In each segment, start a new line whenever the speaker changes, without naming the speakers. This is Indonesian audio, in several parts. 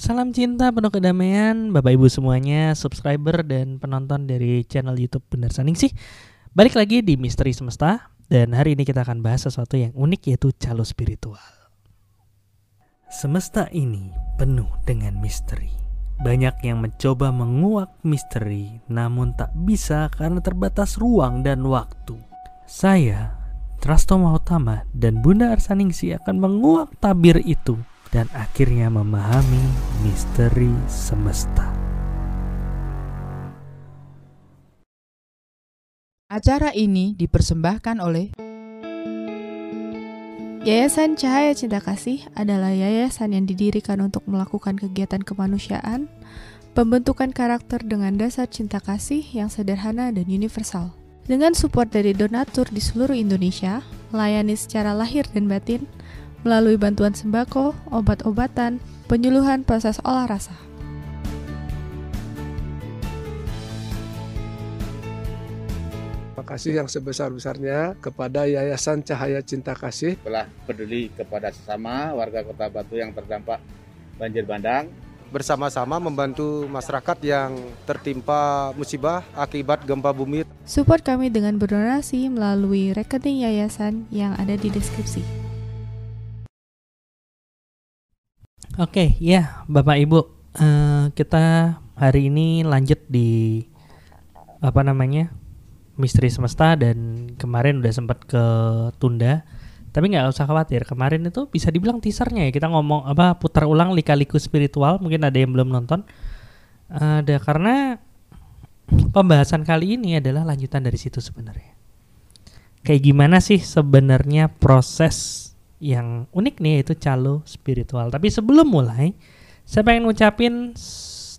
Salam cinta penuh kedamaian Bapak Ibu semuanya Subscriber dan penonton dari channel Youtube Benar Saningsih Balik lagi di Misteri Semesta Dan hari ini kita akan bahas sesuatu yang unik yaitu calo spiritual. Semesta ini penuh dengan misteri. Banyak yang mencoba menguak misteri Namun tak bisa karena terbatas ruang dan waktu. Saya, Trasto Mahotama dan Bunda Arsaningsi akan menguak tabir itu dan akhirnya memahami misteri semesta.
Acara ini dipersembahkan oleh
Yayasan Cahaya Cinta Kasih adalah yayasan yang didirikan untuk melakukan kegiatan kemanusiaan, pembentukan karakter dengan dasar cinta kasih yang sederhana dan universal. Dengan support dari donatur di seluruh Indonesia, melayani secara lahir dan batin, melalui bantuan sembako, obat-obatan, penyuluhan proses olah rasa.
Terima kasih yang sebesar-besarnya kepada Yayasan Cahaya Cinta Kasih
telah peduli kepada sesama warga Kota Batu yang terdampak banjir bandang.
bersama-sama membantu masyarakat yang tertimpa musibah akibat gempa bumi.
Support kami dengan berdonasi melalui rekening yayasan yang ada di deskripsi.
Oke, ya Bapak Ibu, eh, kita hari ini lanjut di apa namanya misteri semesta dan kemarin udah sempat ke tunda. Tapi nggak usah khawatir, kemarin itu bisa dibilang teasernya ya kita ngomong apa putar ulang lika-liku spiritual. Mungkin ada yang belum nonton. Ada karena pembahasan kali ini adalah lanjutan dari situ sebenarnya. Kayak gimana sih sebenarnya proses yang unik nih yaitu calo spiritual. Tapi sebelum mulai, saya pengen ngucapin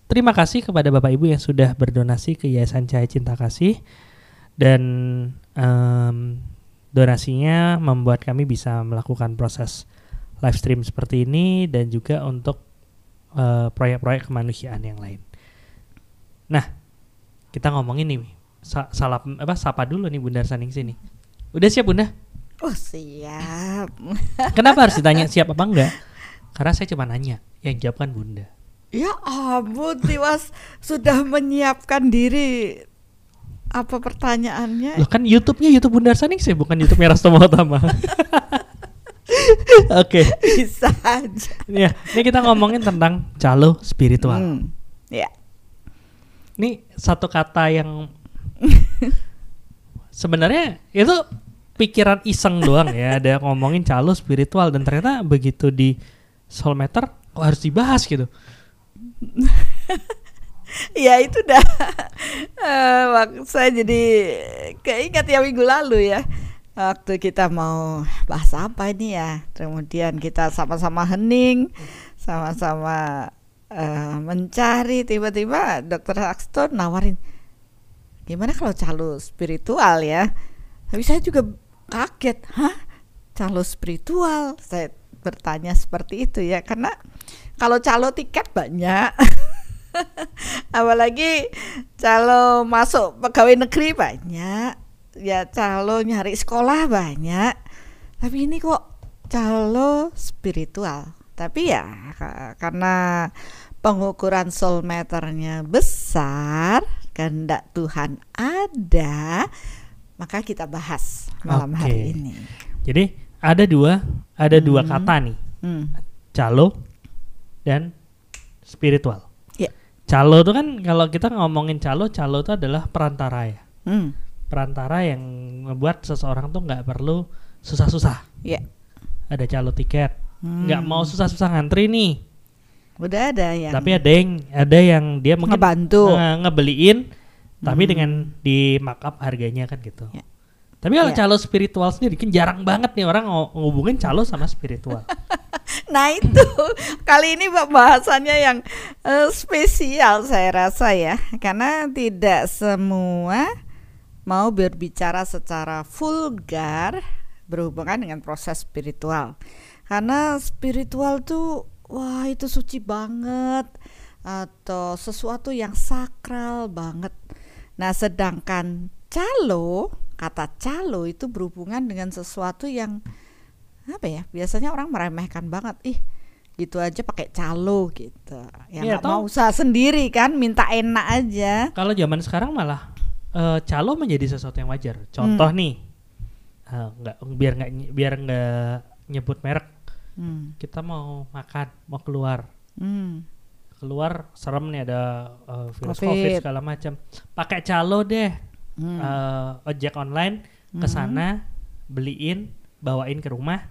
terima kasih kepada Bapak Ibu yang sudah berdonasi ke Yayasan Cahaya Cinta Kasih dan em, donasinya membuat kami bisa melakukan proses live stream seperti ini dan juga untuk eh, proyek-proyek kemanusiaan yang lain. Nah, kita ngomongin nih sa- salap apa sapa dulu nih Bunda Saning sini. Udah siap Bunda?
Oh siap.
Kenapa harus ditanya siap apa enggak? Karena saya cuma nanya, yang jawab kan Bunda.
Ya ampun, Tiwas sudah menyiapkan diri. Apa pertanyaannya?
Loh kan YouTube-nya YouTube Bunda Saning sih, bukan YouTube-nya Rasto Mahotama. Oke,
Bisa aja.
ya, ini kita ngomongin tentang calo spiritual.
Hmm, Ya.
Ini satu kata yang sebenarnya itu pikiran iseng doang ya, ada ngomongin calo spiritual dan ternyata begitu di Soulmeter kok harus dibahas gitu.
Ya itu dah. Wak- saya jadi keingat ya minggu lalu ya. Waktu kita mau bahas apa ini ya. Kemudian kita sama-sama hening, sama-sama eh, mencari tiba-tiba Dokter Axton nawarin gimana kalau calo spiritual ya. Tapi saya juga kaget, hah? Calo spiritual? Saya bertanya seperti itu ya karena kalau calo tiket banyak. Apalagi calo masuk pegawai negeri banyak, ya calo nyari sekolah banyak. Tapi ini kok calo spiritual. Tapi ya ka- karena pengukuran soul meternya besar, kehendak Tuhan ada, maka kita bahas malam
Oke.
hari ini.
Jadi ada dua, ada dua
Hmm.
kata nih,
Hmm.
calo dan spiritual.
Ya.
Calo itu kan kalau kita ngomongin calo, calo itu adalah perantara ya.
Hmm.
Perantara yang membuat seseorang tuh nggak perlu susah-susah.
Ya.
Ada calo tiket,
Hmm.
nggak mau susah-susah ngantri nih.
Udah ada yang
Tapi ada yang ada yang dia mungkin
ngebantu.
eh, ngebeliin, tapi
Hmm.
dengan di markup harganya kan gitu.
Ya.
Tapi kalau
Ya.
calo spiritual sendiri kan jarang banget nih orang ngehubungin calo sama spiritual.
Nah itu kali ini pembahasannya yang eh, spesial saya rasa ya karena tidak semua mau berbicara secara vulgar berhubungan dengan proses spiritual karena spiritual tuh wah itu suci banget atau sesuatu yang sakral banget. Nah sedangkan calo kata calo itu berhubungan dengan sesuatu yang apa ya biasanya orang meremehkan banget. Ih gitu aja pakai calo gitu. Ya nggak mau usaha sendiri kan minta enak aja.
Kalau zaman sekarang malah eh, calo menjadi sesuatu yang wajar. Contoh
Hmm.
nih, eh, nggak biar nggak biar nggak nyebut merek,
Hmm,
kita mau makan, mau keluar,
hmm.
Keluar serem nih ada eh, virus
Covid.
covid. segala macam. Pakai calo deh,
Hmm.
eh, ojek online ke sana beliin, bawain ke rumah,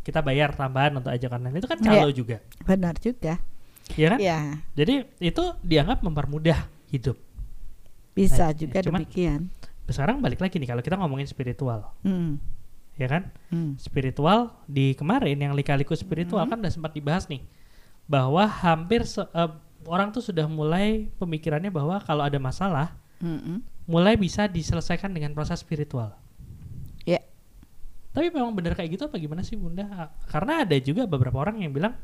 kita bayar tambahan untuk ojek online itu kan calo
Iya.
juga,
benar juga
ya kan?
ya
Jadi itu dianggap mempermudah hidup.
bisa
Nah,
juga
cuman-
demikian
Sekarang balik lagi nih kalau kita ngomongin spiritual,
Hmm,
ya kan?
hmm.
spiritual di kemarin yang lika-liku spiritual kan udah sempat dibahas nih bahwa hampir se- eh, orang tuh sudah mulai pemikirannya bahwa kalau ada masalah
Mm-mm.
mulai bisa diselesaikan dengan proses spiritual.
Ya.
Tapi memang benar kayak gitu apa gimana sih Bunda? Karena ada juga beberapa orang yang bilang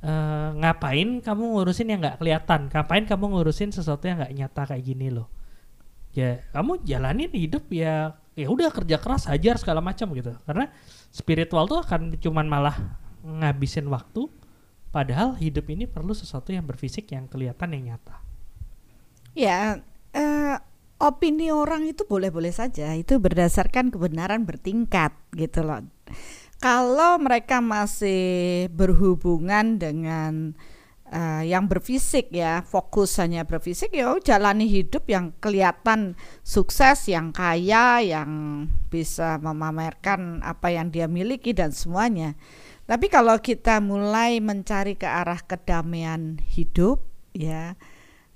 "Eh, ngapain kamu ngurusin yang nggak kelihatan? Ngapain kamu ngurusin sesuatu yang nggak nyata kayak gini loh? Ya kamu jalanin hidup ya ya udah kerja keras hajar segala macam gitu. Karena spiritual tuh akan cuman malah ngabisin waktu. Padahal hidup ini perlu sesuatu yang berfisik yang kelihatan yang nyata.
Ya, eh, opini orang itu boleh-boleh saja. Itu berdasarkan kebenaran bertingkat gitu loh. Kalau mereka masih berhubungan dengan eh, yang berfisik ya, fokus hanya berfisik ya jalani hidup yang kelihatan sukses, yang kaya, yang bisa memamerkan apa yang dia miliki dan semuanya. Tapi kalau kita mulai mencari ke arah kedamaian hidup ya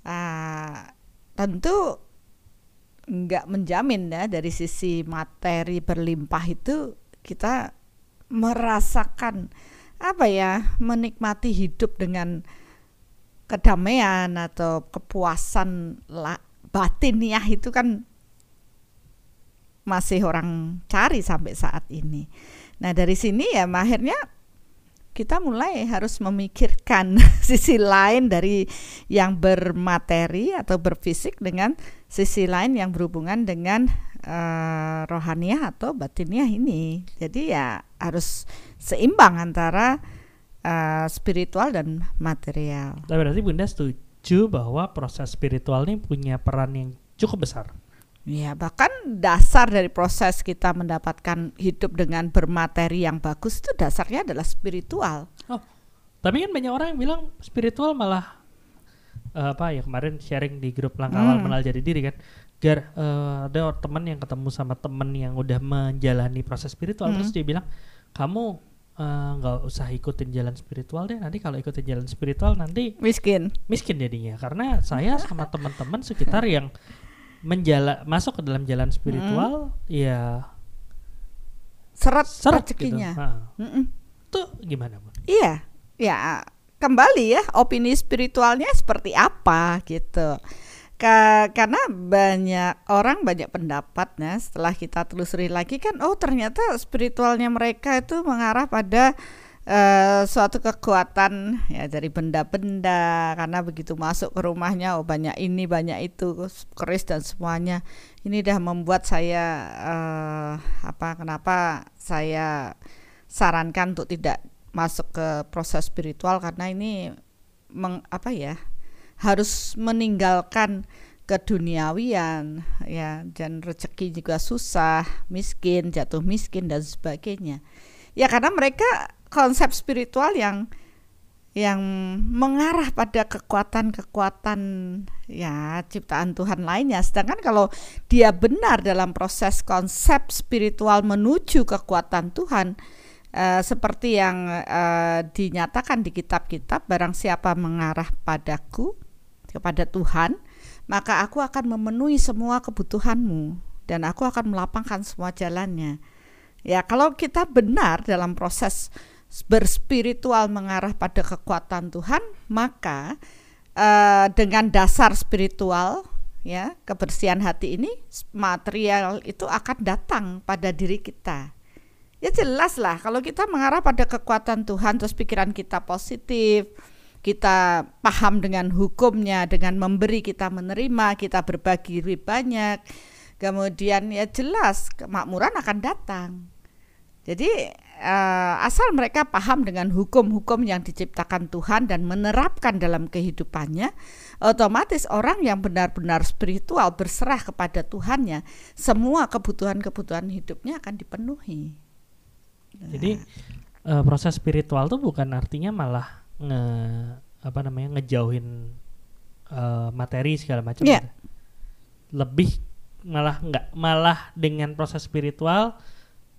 ah, tentu nggak menjamin ya dari sisi materi berlimpah itu kita merasakan apa ya menikmati hidup dengan kedamaian atau kepuasan batiniah itu kan masih orang cari sampai saat ini. Nah dari sini ya akhirnya kita mulai harus memikirkan sisi lain dari yang bermateri atau berfisik dengan sisi lain yang berhubungan dengan eh, rohaniah atau batiniah ini. Jadi ya harus seimbang antara eh, spiritual dan material.
Tapi berarti Bunda setuju bahwa proses spiritual ini punya peran yang cukup besar.
Ya, bahkan dasar dari proses kita mendapatkan hidup dengan bermateri yang bagus itu dasarnya adalah spiritual.
Tapi kan banyak orang yang bilang spiritual malah eh, apa ya kemarin sharing di grup langkah awal
Hmm.
mengenal jadi diri kan. Gar eh, ada teman yang ketemu sama temen yang udah menjalani proses spiritual
Hmm.
terus dia bilang kamu eh, nggak usah ikutin jalan spiritual deh nanti kalau ikutin jalan spiritual nanti
Miskin.
miskin jadinya karena saya sama teman-teman sekitar yang menjala masuk ke dalam jalan spiritual ya
Seret,
seret gitu.
rezekinya.
Tuh gimana bu?
Iya, ya kembali ya opini spiritualnya seperti apa gitu. Ka- karena banyak orang banyak pendapat nah setelah kita telusuri lagi kan oh ternyata spiritualnya mereka itu mengarah pada eh, suatu kekuatan ya dari benda-benda karena begitu masuk ke rumahnya oh banyak ini banyak itu keris dan semuanya. Ini dah membuat saya eh, apa kenapa saya sarankan untuk tidak masuk ke proses spiritual karena ini meng, apa ya harus meninggalkan keduniawian ya dan rezeki juga susah miskin jatuh miskin dan sebagainya. Ya karena mereka konsep spiritual yang yang mengarah pada kekuatan-kekuatan ya ciptaan Tuhan lainnya. Sedangkan kalau dia benar dalam proses konsep spiritual menuju kekuatan Tuhan eh, seperti yang eh, dinyatakan di kitab-kitab barang siapa mengarah padaku kepada Tuhan maka aku akan memenuhi semua kebutuhanmu dan aku akan melapangkan semua jalannya. Ya kalau kita benar dalam proses berspiritual mengarah pada kekuatan Tuhan maka eh, dengan dasar spiritual ya kebersihan hati ini material itu akan datang pada diri kita. Ya jelas lah kalau kita mengarah pada kekuatan Tuhan terus pikiran kita positif kita paham dengan hukumnya dengan memberi kita menerima kita berbagi lebih banyak kemudian ya jelas kemakmuran akan datang. Jadi eh, asal mereka paham dengan hukum-hukum yang diciptakan Tuhan dan menerapkan dalam kehidupannya, otomatis orang yang benar-benar spiritual berserah kepada Tuhannya, semua kebutuhan-kebutuhan hidupnya akan dipenuhi.
Jadi eh, proses spiritual tuh bukan artinya malah nge apa namanya ngejauhin eh, materi segala macam.
Iya.
gitu. Lebih malah nggak malah dengan proses spiritual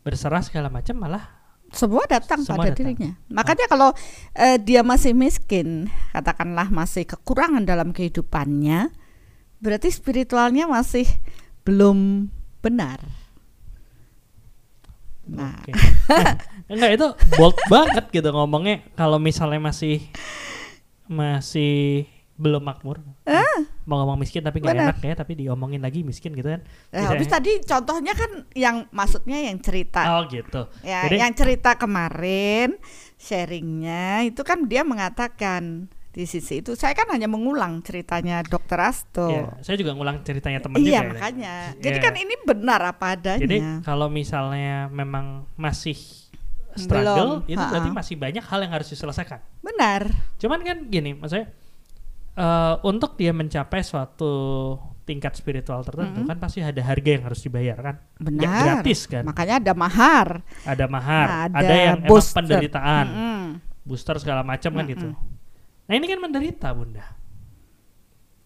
berserah segala macam malah
semua datang
Semua
pada
datang.
dirinya. Makanya kalau eh, dia masih miskin, katakanlah masih kekurangan dalam kehidupannya, berarti spiritualnya masih belum benar. Nah,
Oke. Enggak itu bold banget gitu ngomongnya kalau misalnya masih masih belum makmur. Mau ngomong miskin tapi nggak enak ya, tapi diomongin lagi miskin gitu kan.
Nah,
Bisa
habis
ya?
tadi contohnya kan yang maksudnya yang cerita.
Oh gitu.
Ya,
Jadi
yang cerita kemarin sharingnya itu kan dia mengatakan di sisi itu saya kan hanya mengulang ceritanya Dokter Asto.
ya, saya juga ngulang ceritanya teman
Iya
juga. ya.
makanya. Jadi
Iya.
kan ini benar apa adanya.
Jadi kalau misalnya memang masih
Belum,
struggle, itu
ha-ha.
berarti masih banyak hal yang harus diselesaikan.
benar.
Cuman kan gini, maksudnya eh, untuk dia mencapai suatu tingkat spiritual tertentu kan pasti ada harga yang harus dibayar kan. Nggak
Benar.
gratis kan.
Makanya ada mahar.
Ada mahar,
Ada
ada, yang emang
booster.
penderitaan,
Mm-mm.
booster segala macam kan gitu. Nah ini kan menderita bunda.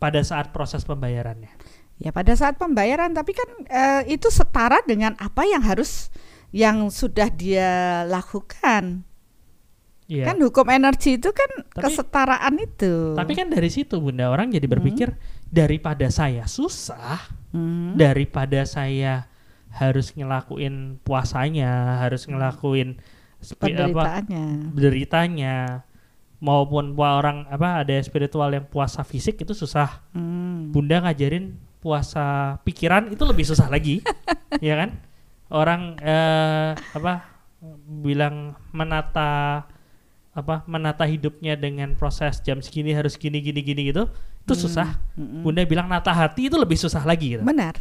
Pada saat proses pembayarannya.
Ya pada saat pembayaran tapi kan eh, itu setara dengan apa yang harus yang sudah dia lakukan.
Iya.
Kan hukum energi itu kan
Tapi-
kesetaraan itu.
Tapi kan dari situ bunda orang jadi berpikir daripada saya susah,
Hmm.
daripada saya harus ngelakuin puasanya, harus ngelakuin spi- apa
penderitaannya.
deritanya maupun orang apa ada spiritual yang puasa fisik itu susah.
Hmm.
Bunda ngajarin puasa pikiran itu lebih susah lagi, ya kan? Orang eh, apa bilang menata apa menata hidupnya dengan proses jam segini harus gini gini gini gitu itu susah.
Mm-mm.
Bunda bilang nata hati itu lebih susah lagi gitu.
Benar.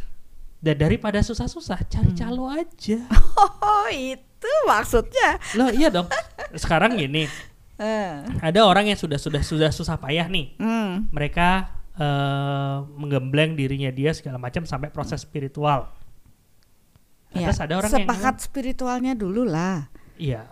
Dan daripada susah-susah cari calo aja.
Oh itu maksudnya.
Loh iya dong. Sekarang gini,
Eh.
ada orang yang sudah sudah sudah susah payah nih.
Hmm.
Mereka eh, menggembleng dirinya dia segala macam sampai proses spiritual.
Ya,
Terus ada orang yang
sepakat spiritualnya dulu lah.
Iya.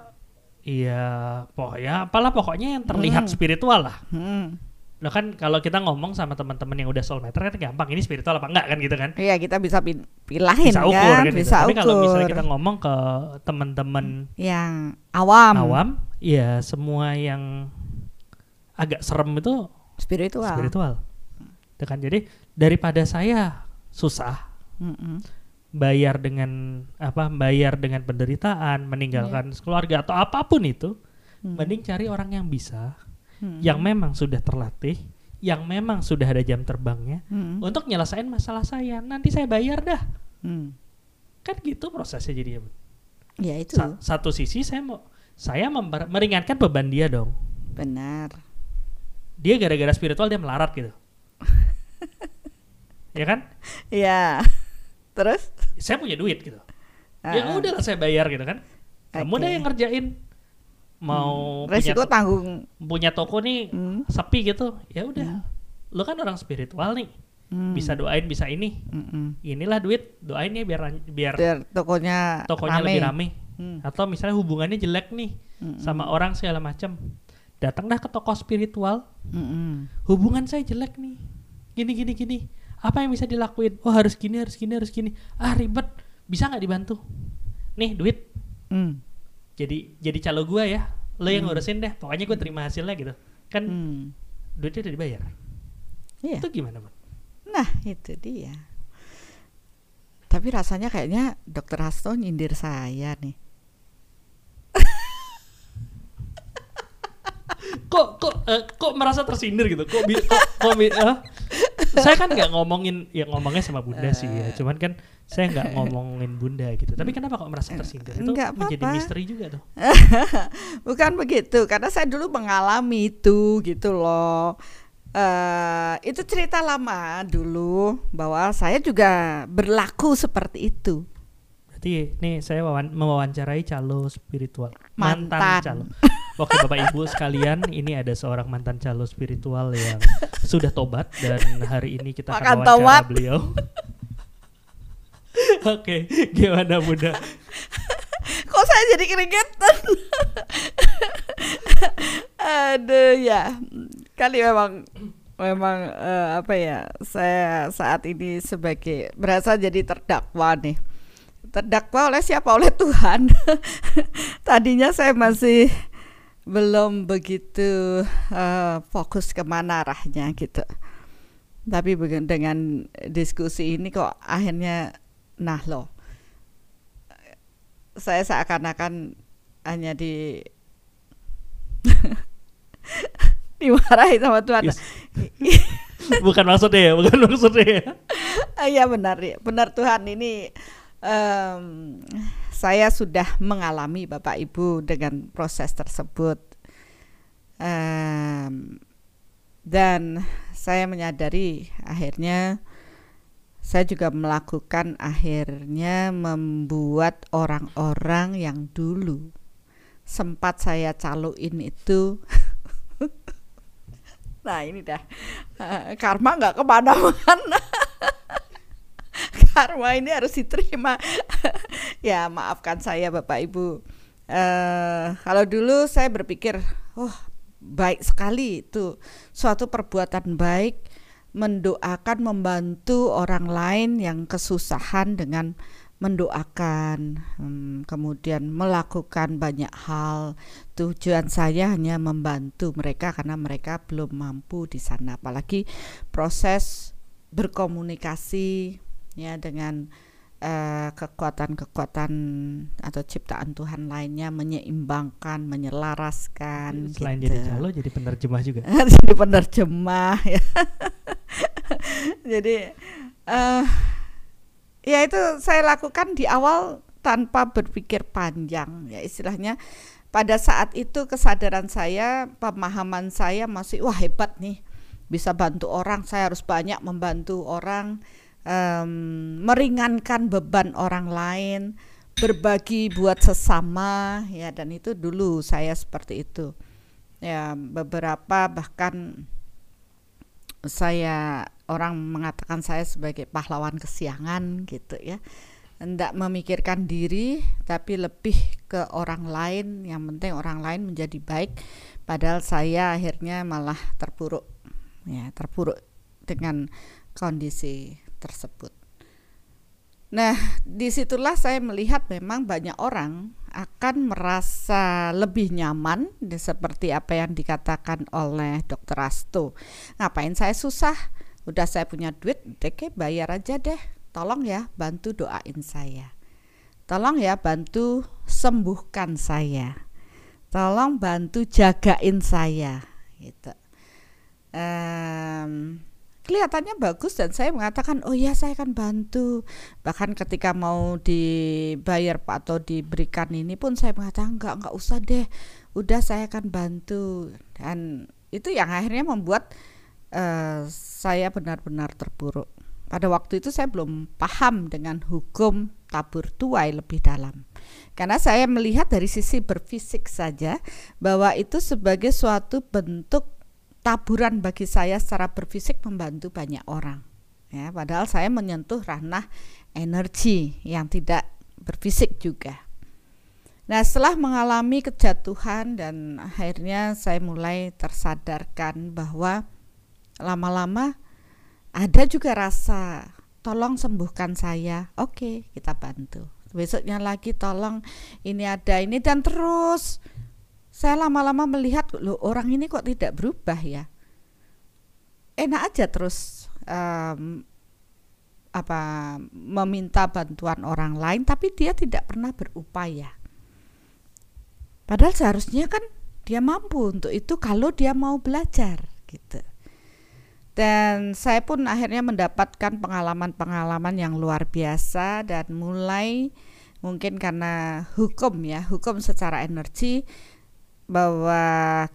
Iya, pokoknya apalah pokoknya yang terlihat
Hmm.
spiritual lah.
Hmm.
Loh kan kalau kita ngomong sama teman-teman yang udah soulmater kan gampang ini spiritual apa enggak kan gitu kan.
Iya kita bisa pilahin
Bisa ukur
kan,
kan gitu.
bisa
Tapi kalau misalnya
ukur.
kita ngomong ke teman-teman
yang awam,
awam, ya semua yang agak serem itu
spiritual.
spiritual. Itu kan jadi daripada saya susah
Mm-mm.
Bayar dengan apa bayar dengan penderitaan meninggalkan keluarga atau apa pun itu
Hmm.
mending cari orang yang bisa
Hmm.
yang memang sudah terlatih yang memang sudah ada jam terbangnya
Hmm.
untuk nyelesain masalah saya nanti saya bayar dah
Hmm.
kan gitu prosesnya jadi
Ya itu
Sa- satu sisi saya mau saya meringankan beban dia dong
benar.
dia gara-gara spiritual dia melarat gitu ya kan
Ya. Terus?
saya punya duit gitu ya
Ah,
udahlah saya bayar gitu kan kamu
Oke.
dah yang ngerjain mau punya
resiko
to-
tanggung.
punya toko nih
Hmm.
sepi gitu ya udah lo kan orang spiritual nih
Hmm.
bisa doain bisa ini
Mm-mm.
inilah duit doain ya biar biar
Biar tokonya
tokonya
rame.
lebih rame
Hmm.
atau misalnya hubungannya jelek nih
Mm-mm.
sama orang segala macam datang dah ke toko spiritual
Mm-mm.
hubungan saya jelek nih gini gini gini apa yang bisa dilakuin? Oh harus gini harus gini harus gini. Ah ribet. Bisa nggak dibantu? Nih duit.
Hmm.
jadi jadi calo gua ya. Lo yang ngurusin deh. Pokoknya gue terima hasilnya gitu. Kan
Hmm.
duitnya udah dibayar.
Iya.
itu gimana bang?
Nah, itu dia. Tapi rasanya kayaknya Dokter Hasto nyindir saya nih.
Kok kok eh, kok merasa tersindir gitu kok bi- kok, kok bi- eh? saya kan nggak ngomongin ya ngomongnya sama bunda sih ya cuman kan saya nggak ngomongin bunda gitu tapi kenapa kok merasa tersindir itu
Nggak
menjadi misteri juga tuh
Bukan begitu, karena saya dulu mengalami itu gitu loh. eh itu cerita lama dulu bahwa saya juga berlaku seperti itu.
berarti nih saya wawan- mewawancarai calo spiritual.
Mantan.
calo. Oke Bapak Ibu sekalian, ini ada seorang mantan calo spiritual yang sudah tobat dan hari ini kita
Makan
akan wawancara
tomat.
beliau. Oke, gimana Bunda?
Kok saya jadi keringetan? Aduh ya, kali memang memang eh, apa ya? Saya saat ini sebagai berasa jadi terdakwa nih. Terdakwa oleh siapa? Oleh Tuhan. Tadinya saya masih belum begitu eh, fokus ke mana arahnya gitu. Tapi dengan diskusi ini kok akhirnya nah loh saya seakan-akan hanya di dimarahi sama Tuhan.
Yes. Bukan maksudnya ya, bukan maksudnya ya.
Iya benar ya, benar Tuhan ini em, saya sudah mengalami Bapak Ibu dengan proses tersebut. Em, dan saya menyadari akhirnya saya juga melakukan akhirnya membuat orang-orang yang dulu sempat saya caluin itu. Nah ini dah. Eh, karma nggak ke mana-mana karma ini harus diterima. Ya maafkan saya bapak ibu. Eh kalau dulu saya berpikir oh baik sekali itu suatu perbuatan baik mendoakan membantu orang lain yang kesusahan dengan mendoakan. Hmm, kemudian melakukan banyak hal. Tujuan saya hanya membantu mereka karena mereka belum mampu di sana. Apalagi proses berkomunikasi ya dengan eh, kekuatan-kekuatan atau ciptaan Tuhan lainnya menyeimbangkan menyelaraskan
Selain
gitu.
jadi calo, jadi penerjemah juga.
jadi penerjemah ya jadi eh ya itu saya lakukan di awal tanpa berpikir panjang ya istilahnya pada saat itu kesadaran saya pemahaman saya masih wah hebat nih bisa bantu orang saya harus banyak membantu orang em, meringankan beban orang lain berbagi buat sesama ya dan itu dulu saya seperti itu. Ya beberapa bahkan saya orang mengatakan saya sebagai pahlawan kesiangan gitu ya. Tidak memikirkan diri tapi lebih ke orang lain. Yang penting orang lain menjadi baik padahal saya akhirnya malah terpuruk ya terpuruk dengan kondisi tersebut. Nah di situlah saya melihat memang banyak orang akan merasa lebih nyaman seperti apa yang dikatakan oleh dokter Asto ngapain saya susah? Udah saya punya duit deke bayar aja deh. Tolong ya bantu doain saya. Tolong ya bantu sembuhkan saya. Tolong bantu jagain saya gitu. Em, kelihatannya bagus dan saya mengatakan oh ya saya akan bantu. Bahkan ketika mau dibayar atau diberikan ini pun saya mengatakan enggak enggak usah deh udah saya akan bantu. Dan itu yang akhirnya membuat eh, saya benar-benar terpuruk. Pada waktu itu saya belum paham dengan hukum tabur tuai lebih dalam. Karena saya melihat dari sisi berfisik saja bahwa itu sebagai suatu bentuk taburan bagi saya secara berfisik membantu banyak orang. Ya padahal saya menyentuh ranah energi yang tidak berfisik juga. Nah setelah mengalami kejatuhan dan akhirnya saya mulai tersadarkan bahwa lama-lama ada juga rasa tolong sembuhkan saya. Oke kita bantu. Besoknya lagi tolong ini ada ini dan terus saya lama-lama melihat loh orang ini kok tidak berubah ya? Enak aja terus em, apa meminta bantuan orang lain tapi dia tidak pernah berupaya. Padahal seharusnya kan dia mampu untuk itu kalau dia mau belajar gitu. Dan saya pun akhirnya mendapatkan pengalaman-pengalaman yang luar biasa dan mulai mungkin karena hukum ya hukum secara energi bahwa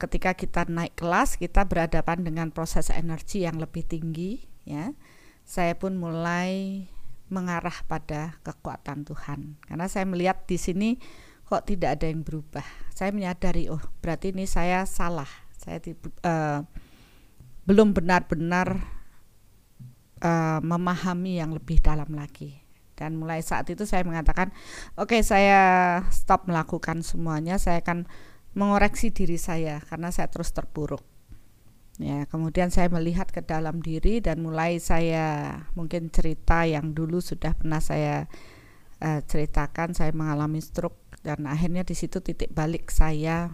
ketika kita naik kelas kita berhadapan dengan proses energi yang lebih tinggi ya saya pun mulai mengarah pada kekuatan Tuhan. Karena saya melihat di sini kok tidak ada yang berubah. Saya menyadari, oh berarti ini saya salah. Saya uh, belum benar-benar uh, memahami yang lebih dalam lagi. Dan mulai saat itu saya mengatakan, oke okay, saya stop melakukan semuanya. Saya akan mengoreksi diri saya karena saya terus terpuruk Ya, kemudian saya melihat ke dalam diri dan mulai saya mungkin cerita yang dulu sudah pernah saya uh, ceritakan. Saya mengalami stroke dan akhirnya di situ titik balik saya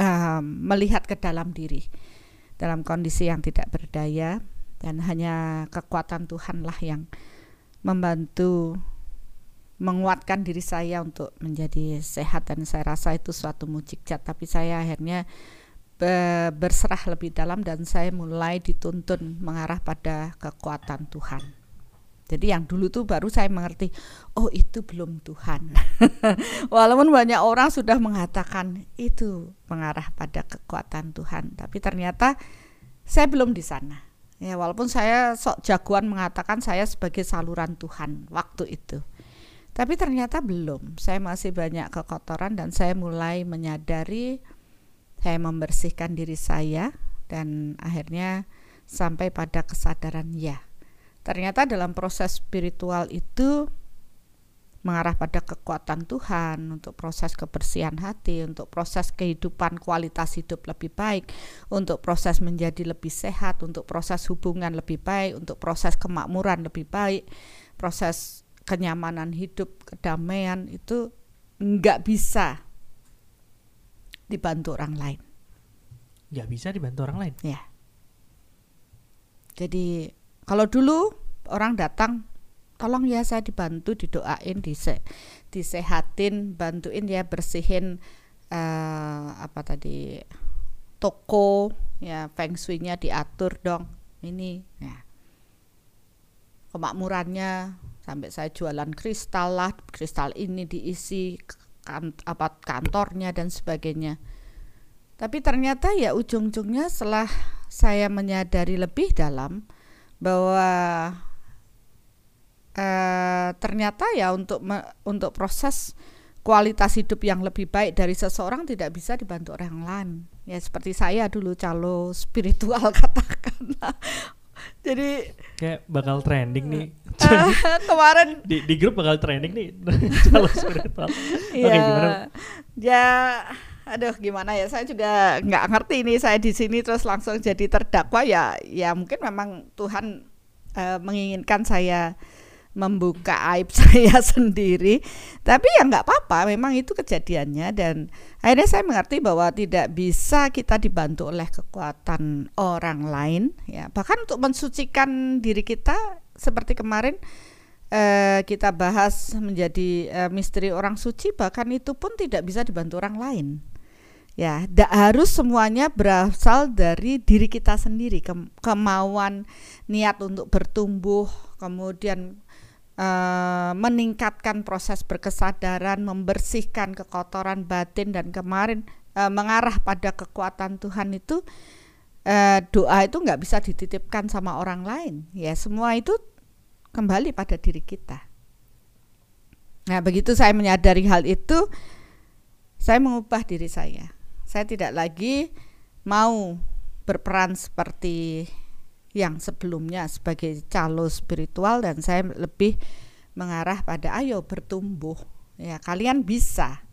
uh, melihat ke dalam diri dalam kondisi yang tidak berdaya dan hanya kekuatan Tuhanlah yang membantu menguatkan diri saya untuk menjadi sehat dan saya rasa itu suatu mujizat tapi saya akhirnya berserah lebih dalam dan saya mulai dituntun mengarah pada kekuatan Tuhan. Jadi yang dulu tuh baru saya mengerti, oh itu belum Tuhan. Walaupun banyak orang sudah mengatakan itu mengarah pada kekuatan Tuhan, tapi ternyata saya belum di sana. Ya walaupun saya sok jagoan mengatakan saya sebagai saluran Tuhan waktu itu. Tapi ternyata belum. Saya masih banyak kekotoran dan saya mulai menyadari saya membersihkan diri saya dan akhirnya sampai pada kesadaran ya. Ternyata dalam proses spiritual itu mengarah pada kekuatan Tuhan untuk proses kebersihan hati, untuk proses kehidupan kualitas hidup lebih baik, untuk proses menjadi lebih sehat, untuk proses hubungan lebih baik, untuk proses kemakmuran lebih baik, proses kenyamanan hidup, kedamaian itu nggak bisa dibantu orang lain.
Nggak bisa dibantu orang lain.
Ya. Jadi kalau dulu orang datang, tolong ya saya dibantu, didoain, dise disehatin, bantuin ya bersihin uh, apa tadi toko, ya feng shui-nya diatur dong. Ini, ya. Kemakmurannya sampai saya jualan kristal lah, kristal ini diisi kan, apa kantornya dan sebagainya. Tapi ternyata ya ujung-ujungnya setelah saya menyadari lebih dalam bahwa eh, ternyata ya untuk me, untuk proses kualitas hidup yang lebih baik dari seseorang tidak bisa dibantu orang lain. Ya seperti saya dulu calo spiritual katakanlah jadi
kayak bakal trending nih.
Uh, kemarin.
Di, di grup bakal trending nih. Calon spiritual
iya. oke okay, gimana? Ya aduh gimana ya? Saya juga nggak ngerti ini saya di sini terus langsung jadi terdakwa ya ya mungkin memang Tuhan uh, menginginkan saya membuka aib saya sendiri. Tapi ya nggak apa-apa memang itu kejadiannya. Dan akhirnya saya mengerti bahwa tidak bisa kita dibantu oleh kekuatan orang lain ya. Bahkan untuk mensucikan diri kita seperti kemarin eh, kita bahas menjadi eh, misteri orang suci bahkan itu pun tidak bisa dibantu orang lain. Ya tidak harus semuanya berasal dari diri kita sendiri. Ke kemauan niat untuk bertumbuh kemudian uh, meningkatkan proses berkesadaran, membersihkan kekotoran batin dan kemarin uh, mengarah pada kekuatan Tuhan itu uh, doa itu nggak bisa dititipkan sama orang lain. Ya semua itu kembali pada diri kita. Nah begitu saya menyadari hal itu, saya mengubah diri saya. Saya tidak lagi mau berperan seperti yang sebelumnya sebagai calo spiritual dan saya lebih mengarah pada ayo bertumbuh. Ya kalian bisa.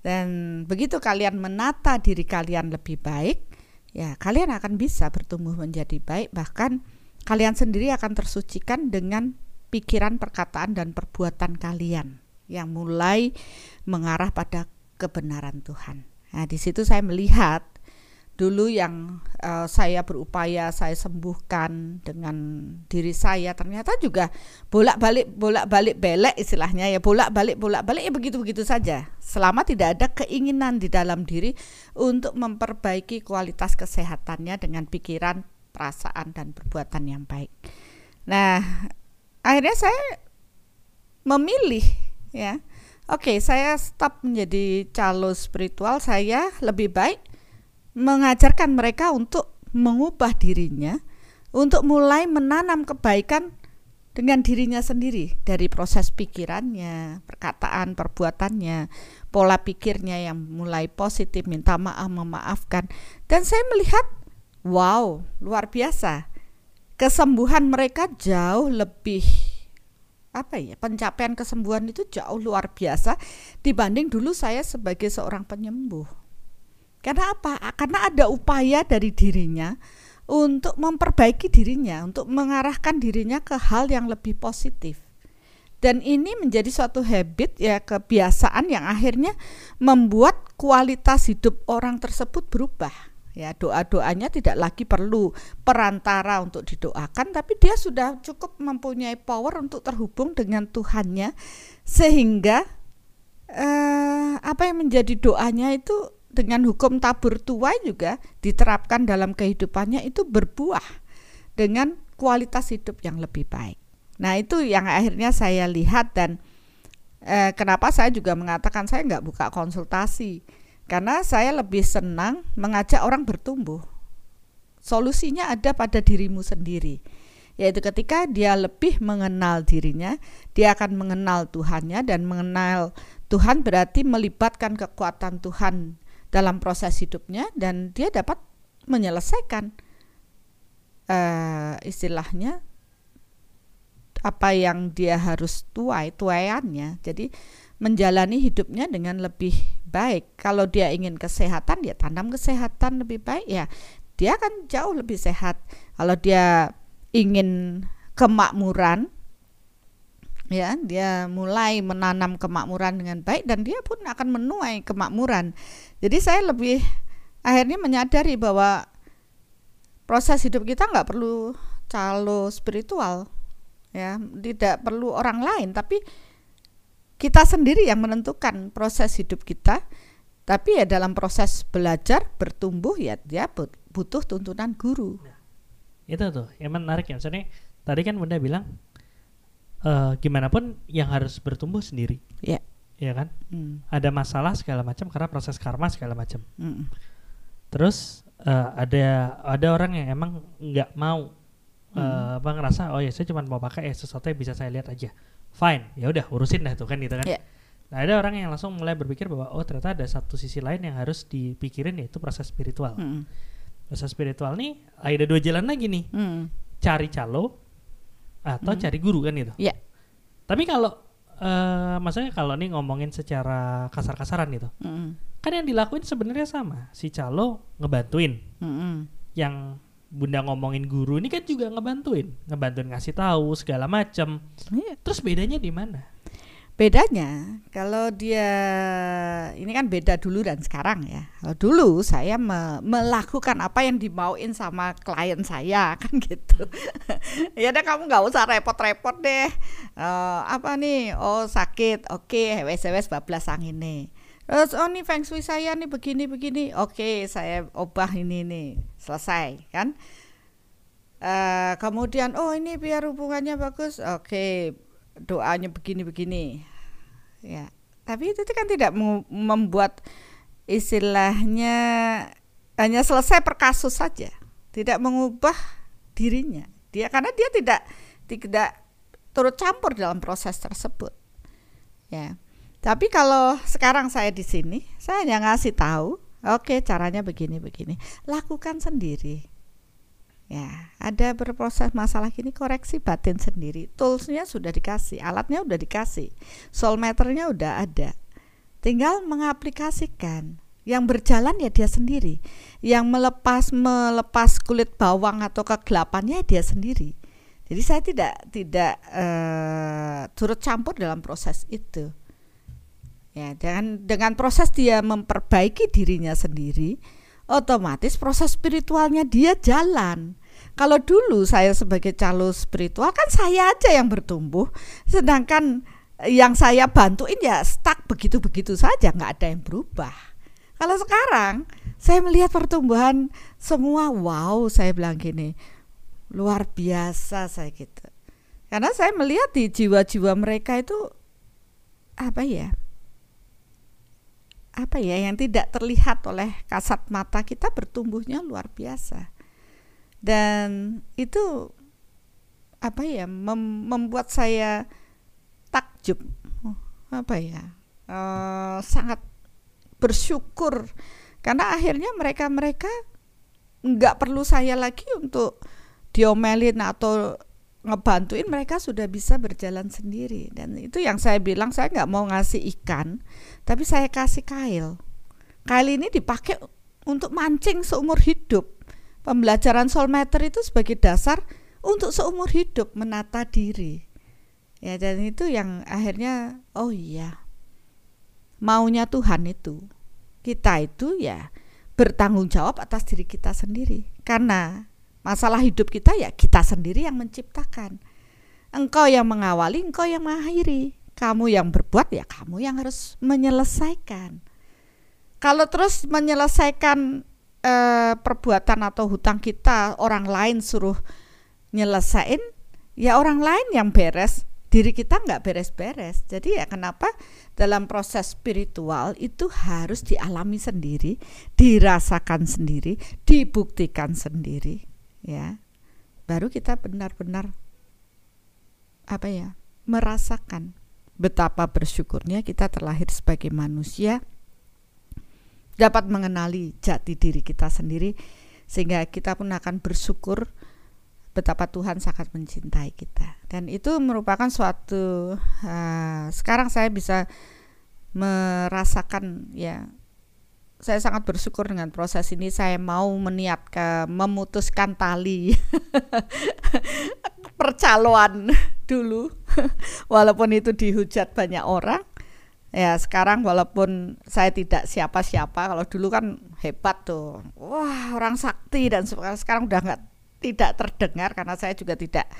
Dan begitu kalian menata diri kalian lebih baik ya kalian akan bisa bertumbuh menjadi baik. Bahkan kalian sendiri akan tersucikan dengan pikiran perkataan dan perbuatan kalian yang mulai mengarah pada kebenaran Tuhan. Nah, di situ saya melihat dulu yang uh, saya berupaya saya sembuhkan dengan diri saya ternyata juga bolak-balik bolak-balik belek istilahnya ya bolak-balik bolak-balik ya begitu-begitu saja selama tidak ada keinginan di dalam diri untuk memperbaiki kualitas kesehatannya dengan pikiran, perasaan dan perbuatan yang baik. Nah, akhirnya saya memilih ya. Oke, saya stop menjadi calo spiritual, saya lebih baik mengajarkan mereka untuk mengubah dirinya untuk mulai menanam kebaikan dengan dirinya sendiri dari proses pikirannya, perkataan, perbuatannya, pola pikirnya yang mulai positif, minta maaf, memaafkan. Dan saya melihat, wow, luar biasa. Kesembuhan mereka jauh lebih apa ya pencapaian kesembuhan itu jauh luar biasa dibanding dulu saya sebagai seorang penyembuh. Karena apa? Karena ada upaya dari dirinya untuk memperbaiki dirinya, untuk mengarahkan dirinya ke hal yang lebih positif. Dan ini menjadi suatu habit ya kebiasaan yang akhirnya membuat kualitas hidup orang tersebut berubah. Ya, doa-doanya tidak lagi perlu perantara untuk didoakan, tapi dia sudah cukup mempunyai power untuk terhubung dengan Tuhannya sehingga eh, apa yang menjadi doanya itu dengan hukum tabur tuai juga diterapkan dalam kehidupannya itu berbuah dengan kualitas hidup yang lebih baik. Nah itu yang akhirnya saya lihat dan eh, kenapa saya juga mengatakan saya nggak buka konsultasi karena saya lebih senang mengajak orang bertumbuh. Solusinya ada pada dirimu sendiri yaitu ketika dia lebih mengenal dirinya, dia akan mengenal Tuhannya dan mengenal Tuhan berarti melibatkan kekuatan Tuhan dalam proses hidupnya dan dia dapat menyelesaikan uh, istilahnya apa yang dia harus tuai tuaiannya. Jadi menjalani hidupnya dengan lebih baik. Kalau dia ingin kesehatan dia tanam kesehatan lebih baik ya dia akan jauh lebih sehat. Kalau dia ingin kemakmuran ya dia mulai menanam kemakmuran dengan baik dan dia pun akan menuai kemakmuran jadi saya lebih akhirnya menyadari bahwa proses hidup kita nggak perlu calo spiritual ya tidak perlu orang lain tapi kita sendiri yang menentukan proses hidup kita tapi ya dalam proses belajar bertumbuh ya dia butuh tuntunan guru
nah, itu tuh yang menarik ya maksudnya tadi kan bunda bilang uh, gimana pun yang harus bertumbuh sendiri.
Yeah.
Ya kan? Mm. Ada masalah segala macam karena proses karma segala macam.
Mm.
Terus uh, ada ada orang yang emang nggak mau uh, apa ngerasa oh ya saya cuma mau pakai ya sesuatu yang bisa saya lihat aja. Fine, ya udah urusin dah tuh kan gitu kan.
Yeah.
Nah ada orang yang langsung mulai berpikir bahwa oh ternyata ada satu sisi lain yang harus dipikirin yaitu proses spiritual.
Mm.
Proses spiritual nih ada dua jalan lagi nih.
Mm.
Cari calo atau hmm. cari guru kan itu.
Iya.
Tapi kalau uh, maksudnya kalau nih ngomongin secara kasar-kasaran gitu,
hmm.
kan yang dilakuin sebenarnya sama. Si calo ngebantuin.
Hmm.
Yang bunda ngomongin guru ini kan juga ngebantuin, ngebantuin ngasih tahu segala macam.
Iya.
Terus bedanya di mana?
Bedanya kalau dia ini kan beda dulu dan sekarang ya. Kalau dulu saya me melakukan apa yang dimauin sama klien saya kan gitu. ya deh kamu nggak usah repot-repot deh. Uh, apa nih? Oh sakit, oke, okay, wes-wes bablas angin nih. Terus oh nih feng shui saya nih begini begini. Oke, okay, saya ubah ini nih. Selesai kan? Uh, kemudian oh ini biar hubungannya bagus. Oke, okay, doanya begini-begini ya tapi itu kan tidak membuat istilahnya hanya selesai per kasus saja tidak mengubah dirinya. Dia karena dia tidak tidak turut campur dalam proses tersebut. Ya tapi kalau sekarang saya di sini saya hanya ngasih tahu oke caranya begini begini. Lakukan sendiri Ya, ada berproses masalah gini koreksi batin sendiri. Toolsnya sudah dikasih, alatnya udah dikasih, soul matternya udah ada. Tinggal mengaplikasikan. Yang berjalan ya dia sendiri. Yang melepas melepas kulit bawang atau kegelapannya dia sendiri. Jadi saya tidak tidak uh, turut campur dalam proses itu. Ya, dengan dengan proses dia memperbaiki dirinya sendiri, otomatis proses spiritualnya dia jalan. Kalau dulu saya sebagai calon spiritual kan saya aja yang bertumbuh, sedangkan yang saya bantuin ya stuck begitu-begitu saja, nggak ada yang berubah. Kalau sekarang saya melihat pertumbuhan semua, wow, saya bilang gini, luar biasa saya gitu. Karena saya melihat di jiwa-jiwa mereka itu apa ya? Apa ya yang tidak terlihat oleh kasat mata kita bertumbuhnya luar biasa dan itu apa ya mem- membuat saya takjub. Apa ya eh, sangat bersyukur. Karena akhirnya mereka mereka nggak perlu saya lagi untuk diomelin atau ngebantuin mereka sudah bisa berjalan sendiri. Dan itu yang saya bilang saya nggak mau ngasih ikan tapi saya kasih kail. Kail ini dipakai untuk mancing seumur hidup pembelajaran soulmeter itu sebagai dasar untuk seumur hidup menata diri. Ya dan itu yang akhirnya oh iya maunya Tuhan itu. Kita itu ya bertanggung jawab atas diri kita sendiri. Karena masalah hidup kita ya kita sendiri yang menciptakan. Engkau yang mengawali engkau yang mengakhiri. Kamu yang berbuat ya kamu yang harus menyelesaikan. Kalau terus menyelesaikan eh, perbuatan atau hutang kita orang lain suruh nyelesain ya orang lain yang beres. Diri kita nggak beres-beres. Jadi ya kenapa dalam proses spiritual itu harus dialami sendiri dirasakan sendiri dibuktikan sendiri ya. Baru kita benar-benar apa ya merasakan betapa bersyukurnya kita terlahir sebagai manusia dapat mengenali jati diri kita sendiri sehingga kita pun akan bersyukur betapa Tuhan sangat mencintai kita. Dan itu merupakan suatu uh, sekarang saya bisa merasakan ya saya sangat bersyukur dengan proses ini. Saya mau meniatkan memutuskan tali percaloan dulu walaupun itu dihujat banyak orang ya sekarang walaupun saya tidak siapa-siapa kalau dulu kan hebat tuh wah orang sakti dan sekarang udah nggak tidak terdengar karena saya juga tidak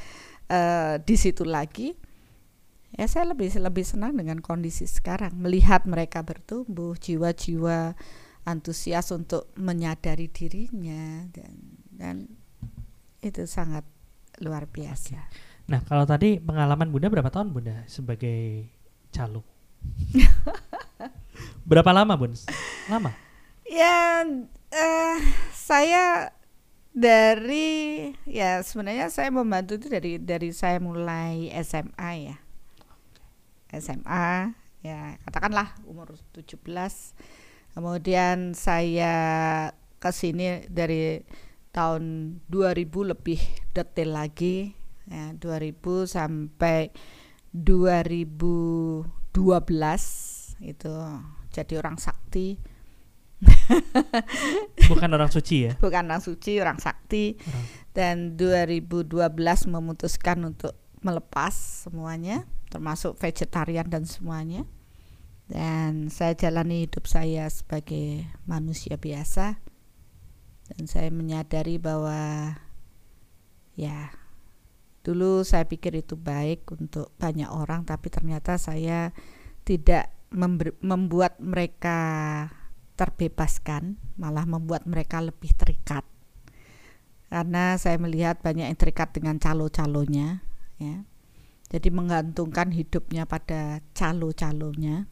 uh, di situ lagi ya saya lebih lebih senang dengan kondisi sekarang melihat mereka bertumbuh jiwa-jiwa antusias untuk menyadari dirinya dan dan itu sangat luar biasa.
Nah, kalau tadi pengalaman Bunda berapa tahun Bunda sebagai calo? berapa lama Bun? Lama?
Ya, uh, saya dari ya sebenarnya saya membantu itu dari dari saya mulai SMA ya. SMA ya katakanlah umur 17 kemudian saya ke sini dari tahun 2000 lebih detail lagi ya 2000 sampai 2012 itu jadi orang sakti.
Bukan orang suci ya?
Bukan orang suci orang sakti. Orang. dan 2012 memutuskan untuk melepas semuanya termasuk vegetarian dan semuanya. Dan saya jalani hidup saya sebagai manusia biasa. Dan saya menyadari bahwa ya dulu saya pikir itu baik untuk banyak orang tapi ternyata saya tidak membuat mereka terbebaskan malah membuat mereka lebih terikat. Karena saya melihat banyak yang terikat dengan calo-calonya ya. Jadi menggantungkan hidupnya pada calo-calonya.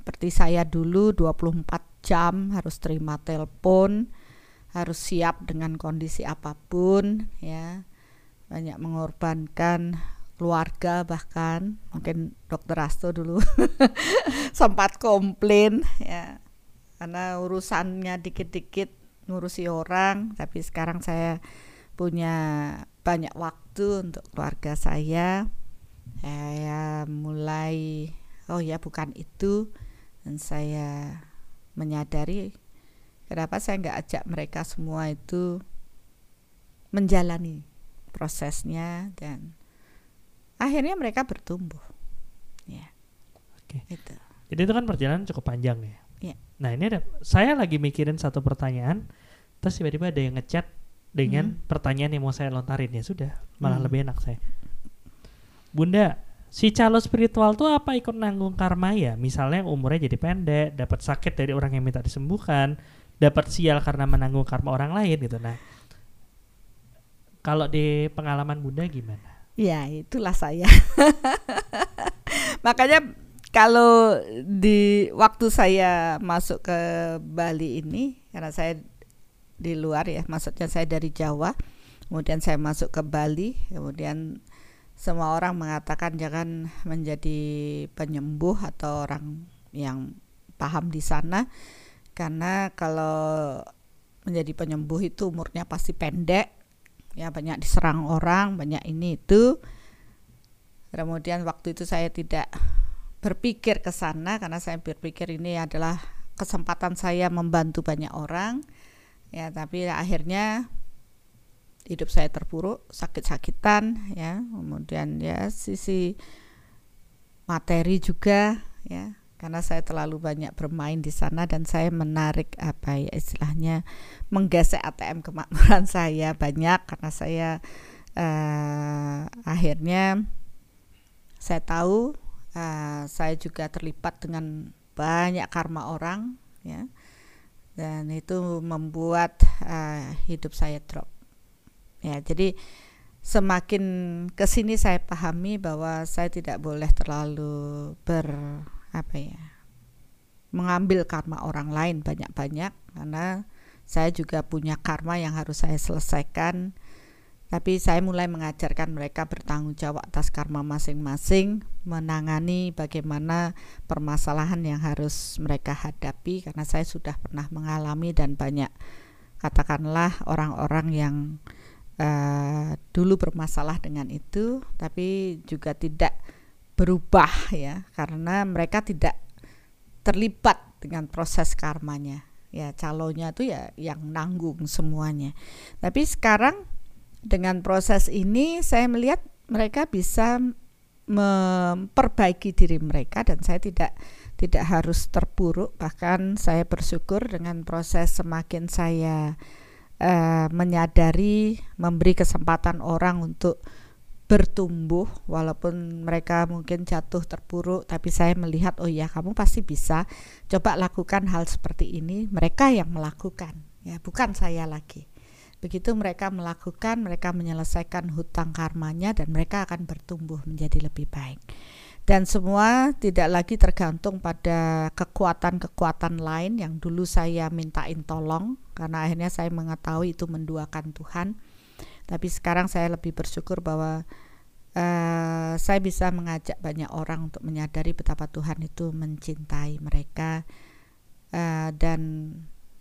Seperti saya dulu 24 jam harus terima telepon, harus siap dengan kondisi apa pun ya. Banyak mengorbankan keluarga bahkan mungkin dokter Asto dulu sempat komplain ya. Karena urusannya dikit-dikit ngurusi orang tapi sekarang saya punya banyak waktu untuk keluarga saya. Saya mulai oh ya bukan itu. Dan saya menyadari kenapa saya nggak ajak mereka semua itu menjalani prosesnya dan akhirnya mereka bertumbuh ya
oke
itu
jadi itu kan perjalanan cukup panjang ya
ya.
nah ini ada saya lagi mikirin satu pertanyaan terus tiba-tiba ada yang ngechat dengan hmm. pertanyaan yang mau saya lontarin ya sudah malah hmm. lebih enak saya bunda si calo spiritual tuh apa ikut nanggung karma ya? Misalnya umurnya jadi pendek, dapat sakit dari orang yang minta disembuhkan, dapat sial karena menanggung karma orang lain gitu. Nah, kalau di pengalaman Bunda gimana?
Ya, itulah saya. Makanya kalau di waktu saya masuk ke Bali ini karena saya di luar ya, maksudnya saya dari Jawa, kemudian saya masuk ke Bali, kemudian semua orang mengatakan jangan menjadi penyembuh atau orang yang paham di sana karena kalau menjadi penyembuh itu umurnya pasti pendek ya banyak diserang orang banyak ini itu. Kemudian waktu itu saya tidak berpikir ke sana karena saya berpikir ini adalah kesempatan saya membantu banyak orang. Ya tapi akhirnya hidup saya terpuruk sakit-sakitan ya. Kemudian ya sisi materi juga ya karena saya terlalu banyak bermain di sana dan saya menarik apa ya istilahnya menggesek ATM kemakmuran saya banyak. Karena saya uh, akhirnya saya tahu uh, saya juga terlibat dengan banyak karma orang ya. Dan itu membuat uh, hidup saya drop. Ya jadi semakin ke sini saya pahami bahwa saya tidak boleh terlalu ber apa ya mengambil karma orang lain banyak-banyak karena saya juga punya karma yang harus saya selesaikan. Tapi saya mulai mengajarkan mereka bertanggung jawab atas karma masing-masing, menangani bagaimana permasalahan yang harus mereka hadapi karena saya sudah pernah mengalami dan banyak katakanlah orang-orang yang uh, dulu bermasalah dengan itu tapi juga tidak berubah ya karena mereka tidak terlibat dengan proses karmanya. Ya calonnya itu ya yang nanggung semuanya. Tapi sekarang dengan proses ini saya melihat mereka bisa memperbaiki diri mereka dan saya tidak tidak harus terpuruk. Bahkan saya bersyukur dengan proses semakin saya uh, menyadari memberi kesempatan orang untuk bertumbuh walaupun mereka mungkin jatuh terpuruk tapi saya melihat oh ya kamu pasti bisa. Coba lakukan hal seperti ini mereka yang melakukan ya bukan saya lagi. Begitu mereka melakukan mereka menyelesaikan hutang karmanya dan mereka akan bertumbuh menjadi lebih baik. Dan semua tidak lagi tergantung pada kekuatan-kekuatan lain yang dulu saya mintain tolong karena akhirnya saya mengetahui itu menduakan Tuhan. Tapi sekarang saya lebih bersyukur bahwa uh, saya bisa mengajak banyak orang untuk menyadari betapa Tuhan itu mencintai mereka uh, dan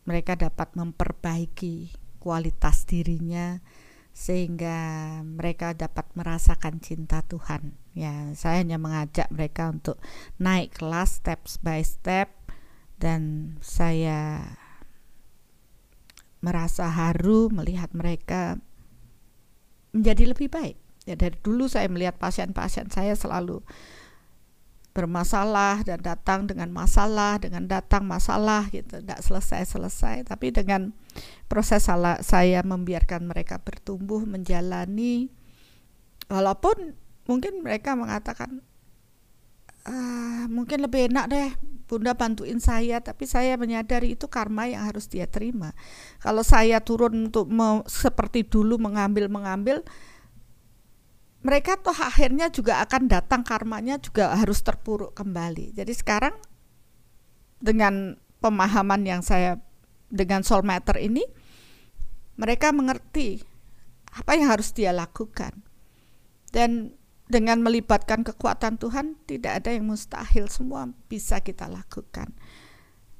mereka dapat memperbaiki kualitas dirinya sehingga mereka dapat merasakan cinta Tuhan. Ya, saya hanya mengajak mereka untuk naik kelas step by step dan saya merasa haru melihat mereka menjadi lebih baik. Ya dari dulu saya melihat pasien-pasien saya selalu bermasalah dan datang dengan masalah dengan datang masalah gitu tidak selesai-selesai tapi dengan proses salah saya membiarkan mereka bertumbuh menjalani walaupun mungkin mereka mengatakan ah, mungkin lebih enak deh bunda bantuin saya tapi saya menyadari itu karma yang harus dia terima kalau saya turun untuk seperti dulu mengambil mengambil mereka toh akhirnya juga akan datang karmanya juga harus terpuruk kembali. Jadi sekarang dengan pemahaman yang saya dengan soul matter ini mereka mengerti apa yang harus dia lakukan. Dan dengan melibatkan kekuatan Tuhan tidak ada yang mustahil, semua bisa kita lakukan.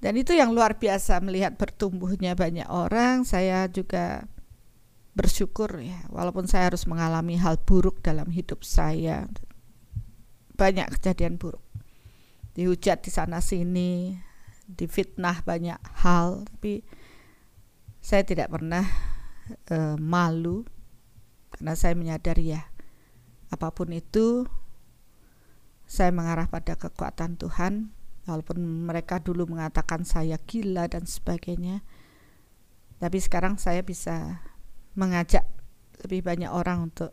Dan itu yang luar biasa melihat bertumbuhnya banyak orang. Saya juga bersyukur ya walaupun saya harus mengalami hal buruk dalam hidup saya banyak kejadian buruk dihujat di sana sini difitnah banyak hal tapi saya tidak pernah uh, malu karena saya menyadari ya apa pun itu saya mengarah pada kekuatan Tuhan walaupun mereka dulu mengatakan saya gila dan sebagainya tapi sekarang saya bisa mengajak lebih banyak orang untuk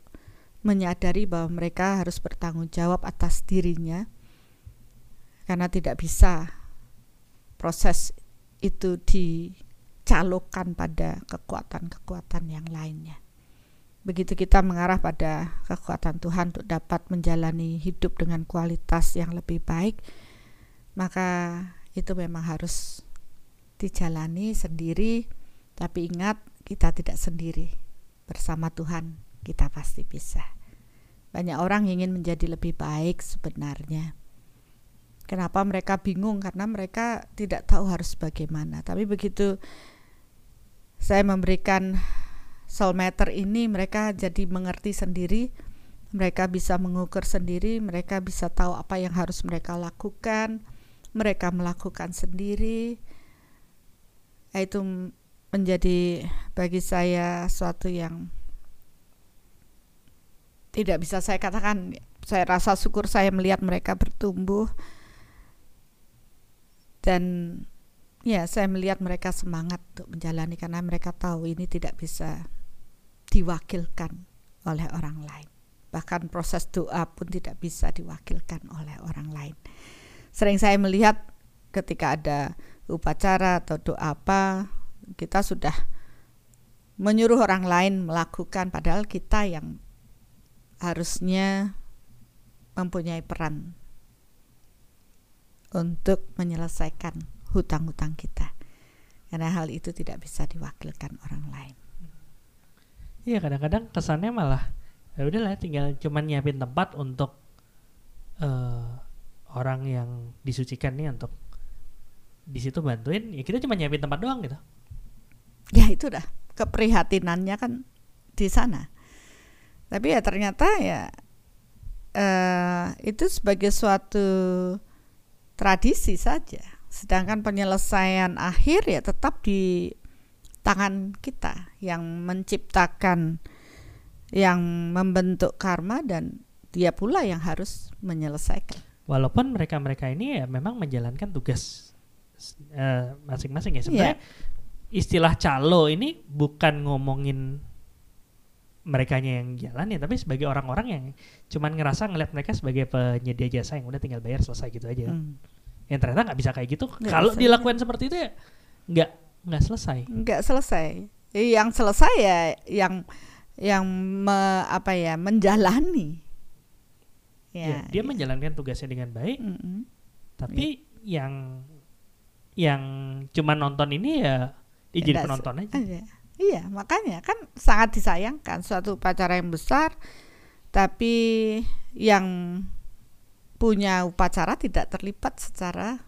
menyadari bahwa mereka harus bertanggung jawab atas dirinya karena tidak bisa proses itu dicalokkan pada kekuatan-kekuatan yang lainnya. Begitu kita mengarah pada kekuatan Tuhan untuk dapat menjalani hidup dengan kualitas yang lebih baik, maka itu memang harus dijalani sendiri, tapi ingat kita tidak sendiri. Bersama Tuhan kita pasti bisa. Banyak orang ingin menjadi lebih baik sebenarnya. Kenapa mereka bingung? Karena mereka tidak tahu harus bagaimana. Tapi begitu saya memberikan soul meter ini, mereka jadi mengerti sendiri. Mereka bisa mengukur sendiri, mereka bisa tahu apa yang harus mereka lakukan. Mereka melakukan sendiri. Itu menjadi bagi saya suatu yang tidak bisa saya katakan saya rasa syukur saya melihat mereka bertumbuh dan ya saya melihat mereka semangat untuk menjalani karena mereka tahu ini tidak bisa diwakilkan oleh orang lain bahkan proses doa pun tidak bisa diwakilkan oleh orang lain sering saya melihat ketika ada upacara atau doa apa kita sudah menyuruh orang lain melakukan padahal kita yang harusnya mempunyai peran untuk menyelesaikan hutang-hutang kita. Karena hal itu tidak bisa diwakilkan orang lain.
Iya kadang-kadang kesannya malah ya udahlah tinggal cuman nyiapin tempat untuk uh, orang yang disucikan nih untuk di situ bantuin ya kita cuma nyiapin tempat doang gitu.
Ya itu dah keprihatinannya kan di sana. Tapi ya ternyata ya uh, itu sebagai suatu tradisi saja. Sedangkan penyelesaian akhir ya tetap di tangan kita yang menciptakan yang membentuk karma dan dia pula yang harus menyelesaikan.
Walaupun mereka-mereka ini ya memang menjalankan tugas eh, masing-masing uh, ya sebenarnya yeah. istilah calo ini bukan ngomongin mereka yang jalan ya tapi sebagai orang-orang yang cuman ngerasa ngeliat mereka sebagai penyedia jasa yang udah tinggal bayar selesai gitu aja hmm. yang ternyata nggak bisa kayak gitu kalau dilakukan seperti itu ya nggak nggak selesai
nggak selesai yang selesai ya yang yang me, apa ya menjalani
ya, ya dia ya. menjalankan tugasnya dengan baik mm -hmm. tapi ya. yang yang cuma nonton ini ya dia jadi penonton aja. aja
Iya, makanya kan sangat disayangkan suatu upacara yang besar tapi yang punya upacara tidak terlibat secara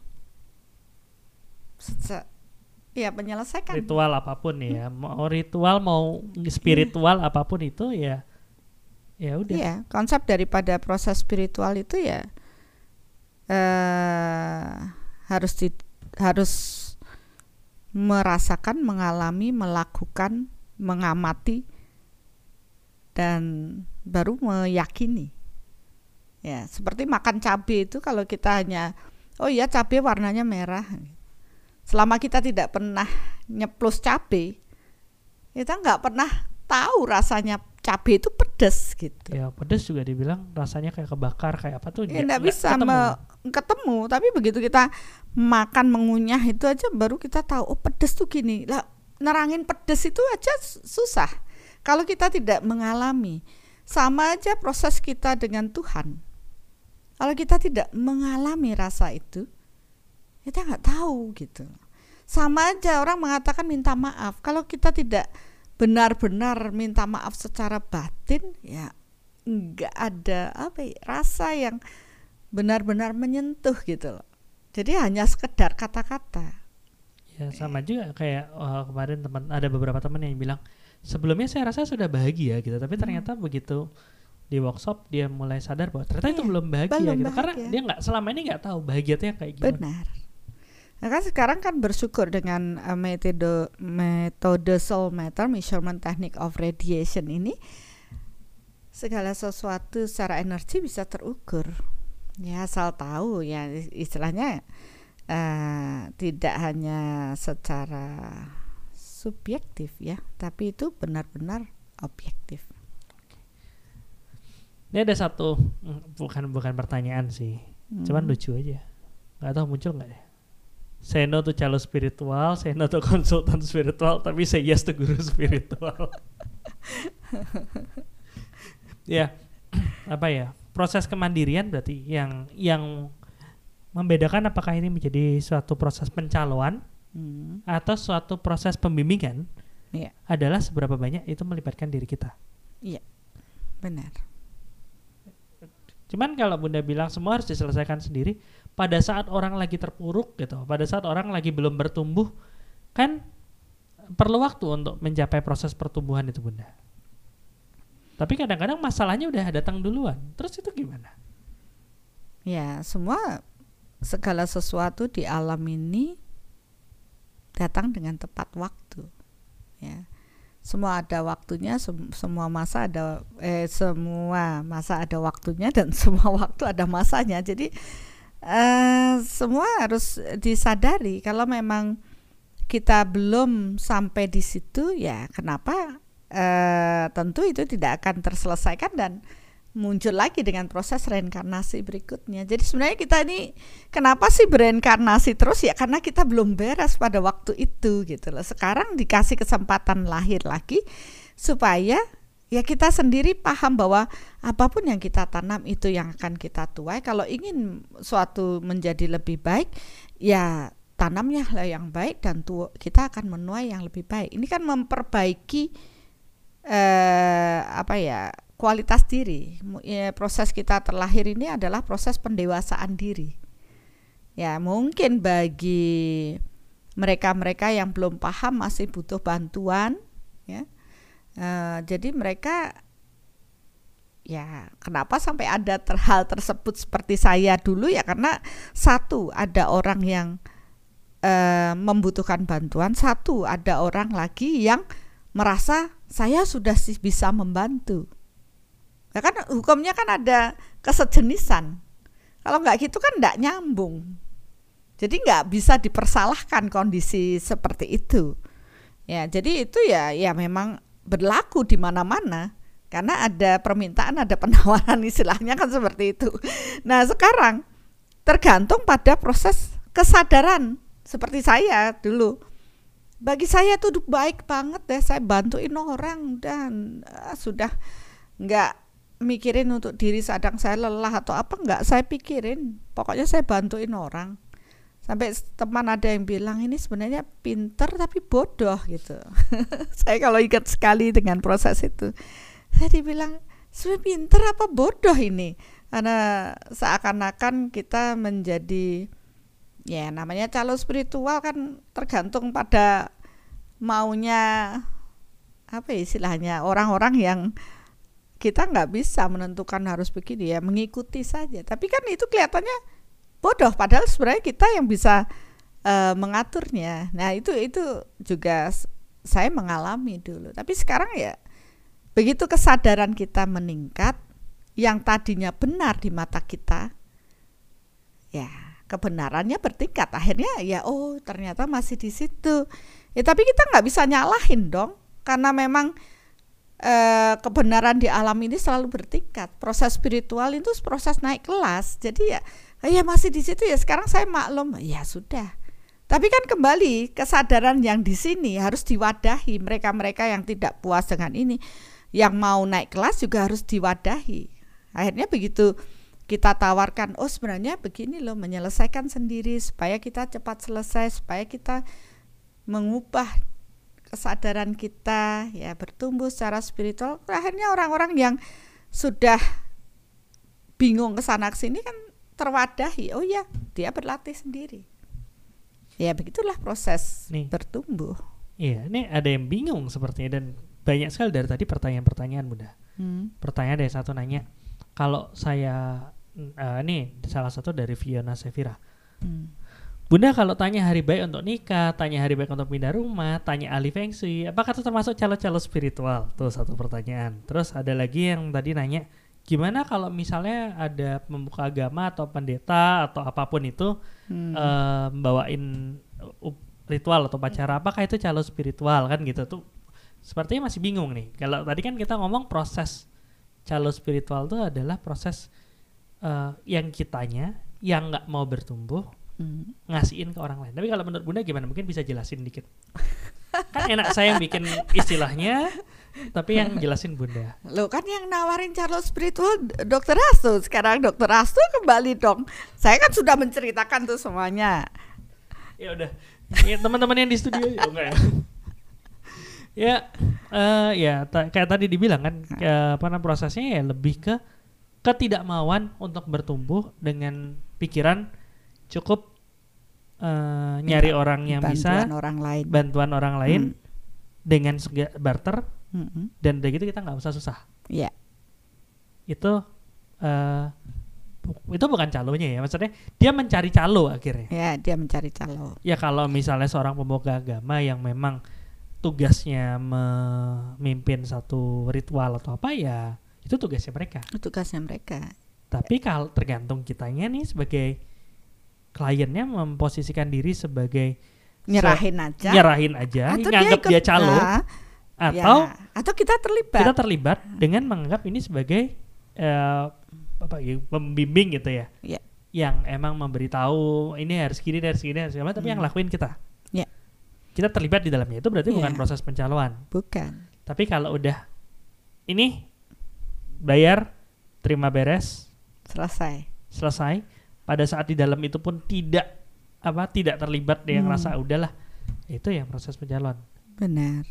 secara ya menyelesaikan
ritual apa pun ya hmm. mau ritual mau spiritual hmm. apa pun itu ya ya udah
ya konsep daripada proses spiritual itu ya eh, harus di, harus merasakan, mengalami, melakukan, mengamati dan baru meyakini. Ya, seperti makan cabai itu kalau kita hanya oh iya cabai warnanya merah. Selama kita tidak pernah nyeplos cabai, kita nggak pernah tahu rasanya cabai itu pedas gitu.
Ya pedas juga dibilang rasanya kayak kebakar kayak apa tuh?
Ya nggak bisa ketemu. ketemu. Tapi begitu kita makan mengunyah itu aja baru kita tahu oh pedas tuh gini. Lah nerangin pedas itu aja susah. Kalau kita tidak mengalami, sama aja proses kita dengan Tuhan. Kalau kita tidak mengalami rasa itu, kita nggak tahu gitu. Sama aja orang mengatakan minta maaf. Kalau kita tidak benar-benar minta maaf secara batin ya nggak ada apa ya, rasa yang benar-benar menyentuh gitu loh. Jadi hanya sekedar kata-kata.
Ya sama juga kayak oh, kemarin teman ada beberapa teman yang bilang sebelumnya saya rasa sudah bahagia gitu, tapi hmm. ternyata begitu di workshop dia mulai sadar bahwa ternyata iya, itu belum bahagia belum gitu bahagia. karena dia nggak selama ini nggak tahu bahagia itu yang kayak gimana.
Benar. Nah kan sekarang kan bersyukur dengan uh, metode metode soul matter measurement technique of radiation ini segala sesuatu secara energi bisa terukur. Ya asal tahu ya istilahnya uh, tidak hanya secara subjektif ya, tapi itu benar-benar objektif.
Ini ada satu bukan bukan pertanyaan sih, hmm. cuman lucu aja. Gak tahu muncul nggak ya? Say no to calo spiritual, say no to konsultan spiritual, tapi say yes to guru spiritual. ya, apa ya? Proses kemandirian berarti yang yang membedakan apakah ini menjadi suatu proses pencaloan hmm. atau suatu proses pembimbingan yeah. adalah seberapa banyak itu melibatkan diri kita.
Iya, benar.
Cuman kalau Bunda bilang semua harus diselesaikan sendiri, pada saat orang lagi terpuruk gitu, pada saat orang lagi belum bertumbuh, kan perlu waktu untuk mencapai proses pertumbuhan itu Bunda. Tapi kadang-kadang masalahnya udah datang duluan. Terus itu gimana?
Ya, semua segala sesuatu di alam ini datang dengan tepat waktu. Ya. Semua ada waktunya, sem- semua masa ada eh semua masa ada waktunya dan semua waktu ada masanya. Jadi eh semua harus disadari kalau memang kita belum sampai di situ ya kenapa eh tentu itu tidak akan terselesaikan dan muncul lagi dengan proses reinkarnasi berikutnya. Jadi sebenarnya kita ini kenapa sih bereinkarnasi terus ya karena kita belum beres pada waktu itu gitu loh. Sekarang dikasih kesempatan lahir lagi supaya ya kita sendiri paham bahwa apa pun yang kita tanam itu yang akan kita tuai. Kalau ingin suatu menjadi lebih baik ya tanamnya lah yang baik dan tu kita akan menuai yang lebih baik. Ini kan memperbaiki eh apa ya kualitas diri. Ya, proses kita terlahir ini adalah proses pendewasaan diri. Ya, mungkin bagi mereka-mereka yang belum paham masih butuh bantuan. Uh, jadi mereka ya kenapa sampai ada hal tersebut seperti saya dulu ya karena satu ada orang yang uh, membutuhkan bantuan, satu ada orang lagi yang merasa saya sudah sih bisa membantu Ya kan hukumnya kan ada kesejenisan. Kalau nggak gitu kan nggak nyambung. Jadi nggak bisa dipersalahkan kondisi seperti itu. Ya, jadi itu ya ya memang berlaku di mana-mana karena ada permintaan, ada penawaran istilahnya kan seperti itu. Nah, sekarang tergantung pada proses kesadaran seperti saya dulu. Bagi saya itu baik banget deh saya bantuin orang dan uh, sudah nggak mikirin untuk diri sadang saya lelah atau apa enggak saya pikirin pokoknya saya bantuin orang sampai teman ada yang bilang ini sebenarnya pinter tapi bodoh gitu. Saya kalau ingat sekali dengan proses itu saya dibilang sebenarnya pinter apa bodoh ini? Karena seakan-akan kita menjadi ya namanya calon spiritual kan tergantung pada maunya apa ya istilahnya orang-orang yang kita nggak bisa menentukan harus begini ya mengikuti saja. Tapi kan itu kelihatannya bodoh padahal sebenarnya kita yang bisa uh, mengaturnya nah itu itu juga saya mengalami dulu tapi sekarang ya begitu kesadaran kita meningkat yang tadinya benar di mata kita ya kebenarannya bertingkat akhirnya ya oh ternyata masih di situ ya tapi kita nggak bisa nyalahin dong karena memang eh, kebenaran di alam ini selalu bertingkat. Proses spiritual itu proses naik kelas. Jadi ya, ya masih di situ ya. Sekarang saya maklum, ya sudah. Tapi kan kembali kesadaran yang di sini harus diwadahi mereka-mereka yang tidak puas dengan ini, yang mau naik kelas juga harus diwadahi. Akhirnya begitu kita tawarkan, oh sebenarnya begini loh menyelesaikan sendiri supaya kita cepat selesai, supaya kita mengubah kesadaran kita ya bertumbuh secara spiritual akhirnya orang-orang yang sudah bingung ke sana sini kan terwadahi oh ya dia berlatih sendiri ya begitulah proses Nih. bertumbuh
iya ini ada yang bingung sepertinya dan banyak sekali dari tadi pertanyaan-pertanyaan bunda hmm. pertanyaan dari satu nanya kalau saya uh, ini salah satu dari Fiona Sevira hmm Bunda kalau tanya hari baik untuk nikah, tanya hari baik untuk pindah rumah, tanya ahli feng shui, apakah itu termasuk calon-calon spiritual? Tuh satu pertanyaan. Terus ada lagi yang tadi nanya, gimana kalau misalnya ada pembuka agama atau pendeta atau apa pun itu hmm. uh, bawain ritual atau pacara, apakah itu calon spiritual kan gitu tuh? Sepertinya masih bingung nih. Kalau tadi kan kita ngomong proses calon spiritual itu adalah proses uh, yang kitanya yang nggak mau bertumbuh hmm. ngasihin ke orang lain. Tapi kalau menurut Bunda gimana? Mungkin bisa jelasin dikit. kan enak saya yang bikin istilahnya, tapi yang jelasin Bunda.
Lo kan yang nawarin Charles spiritual Dokter Astu. Sekarang Dokter Astu kembali dong. Saya kan sudah menceritakan tuh semuanya.
Ya udah. Ya, teman-teman yang di studio ya enggak ya. ya uh, ya kayak tadi dibilang kan ya, apa namanya prosesnya ya lebih ke ketidakmauan untuk bertumbuh dengan pikiran cukup eh, nyari orang yang bisa
Bantuan orang lain.
bantuan orang lain
Hmm.
dengan barter
Mm-mm.
dan dari gitu kita nggak usah susah
Iya.
itu eh bu- itu bukan calonya ya maksudnya dia mencari calo akhirnya
Ya, dia mencari calo.
ya kalau misalnya seorang pemuka agama yang memang tugasnya memimpin satu ritual atau apa ya itu tugasnya mereka
Tugasnya mereka.
tapi kalau tergantung kitanya nih sebagai kliennya memposisikan diri sebagai
Nyerahin aja.
nyerahin aja
Atau
nganggap
ikut-
dia calo
Nah,
atau
ya. atau kita terlibat.
kita terlibat dengan menganggap ini sebagai eh, apa ya pembimbing gitu ya
Iya.
yang emang memberitahu ini harus gini harus gini harus gini tapi yang
Hmm.
lakuin kita
Iya.
kita terlibat di dalamnya itu berarti bukan
Iya.
proses pencaloan
Bukan.
tapi kalau udah ini bayar terima beres
Selesai.
selesai pada saat di dalam itu pun tidak apa tidak terlibat dia yang
Hmm.
rasa udahlah itu yang proses pencaloan
Benar.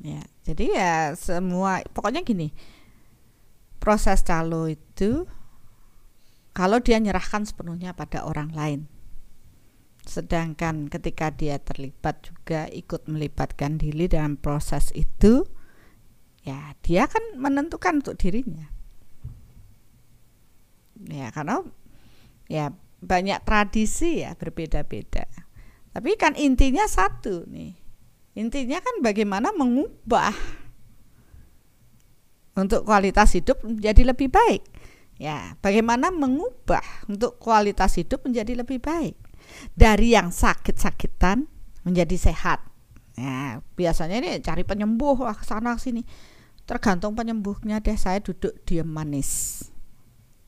Ya, jadi ya semua pokoknya gini. Proses calo itu kalau dia nyerahkan sepenuhnya pada orang lain. Sedangkan ketika dia terlibat juga ikut melibatkan diri dalam proses itu, ya dia kan menentukan untuk dirinya. Ya, karena ya banyak tradisi ya berbeda-beda. Tapi kan intinya satu nih. Intinya kan bagaimana mengubah untuk kualitas hidup menjadi lebih baik. Ya, bagaimana mengubah untuk kualitas hidup menjadi lebih baik. Dari yang sakit-sakitan menjadi sehat. Ya, biasanya ini cari penyembuh wah sana sini. Tergantung penyembuhnya deh saya duduk diam manis.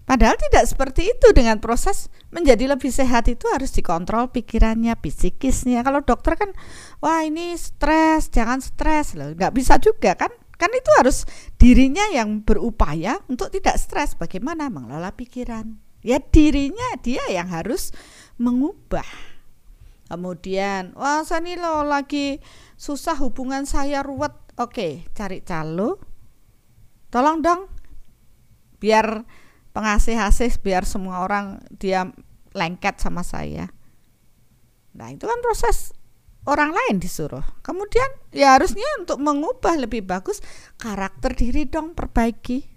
Padahal tidak seperti itu dengan proses menjadi lebih sehat itu harus dikontrol pikirannya, psikisnya. Kalau dokter kan, wah ini stres, jangan stres loh, nggak bisa juga kan? Kan itu harus dirinya yang berupaya untuk tidak stres. Bagaimana mengelola pikiran? Ya dirinya dia yang harus mengubah. Kemudian, wah saya nih loh lagi susah hubungan saya ruwet. Oke, cari calo. Tolong dong, biar pengasih-asih biar semua orang dia lengket sama saya. Nah, itu kan proses orang lain disuruh. Kemudian ya harusnya untuk mengubah lebih bagus karakter diri dong perbaiki.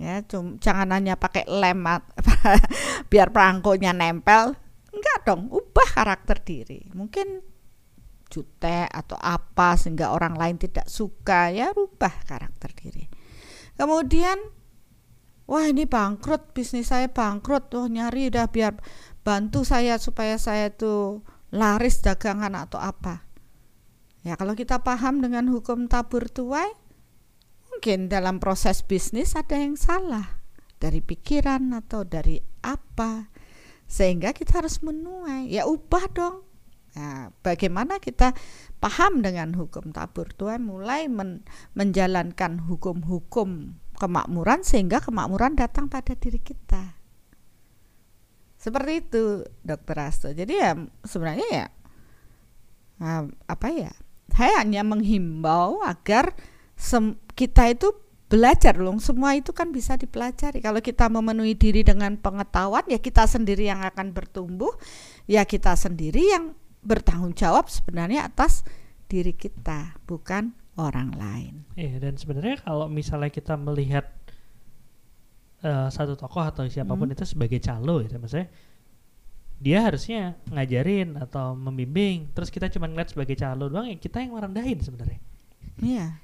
Ya, cum, jangan hanya pakai lem biar perangkonya nempel. Enggak dong, ubah karakter diri. Mungkin jutek atau apa sehingga orang lain tidak suka ya rubah karakter diri. Kemudian wah ini bangkrut bisnis saya bangkrut oh nyari udah biar bantu saya supaya saya itu laris dagangan atau apa. Ya kalau kita paham dengan hukum tabur tuai mungkin dalam proses bisnis ada yang salah dari pikiran atau dari apa. Sehingga kita harus menuai. Ya ubah dong. Nah, bagaimana kita paham dengan hukum tabur tuai? Mulai men- menjalankan hukum-hukum kemakmuran sehingga kemakmuran datang pada diri kita. Seperti itu, Dokter Asto. Jadi ya sebenarnya ya apa ya? Saya hanya menghimbau agar kita itu belajar loh. Semua itu kan bisa dipelajari. Kalau kita memenuhi diri dengan pengetahuan, ya kita sendiri yang akan bertumbuh, ya kita sendiri yang bertanggung jawab sebenarnya atas diri kita, bukan orang lain.
Iya dan sebenarnya kalau misalnya kita melihat eh, satu tokoh atau siapa pun
Hmm.
itu sebagai calo ya maksudnya dia harusnya ngajarin atau membimbing terus kita cuma ngeliat sebagai calo doang ya kita yang merendahin sebenarnya
Iya.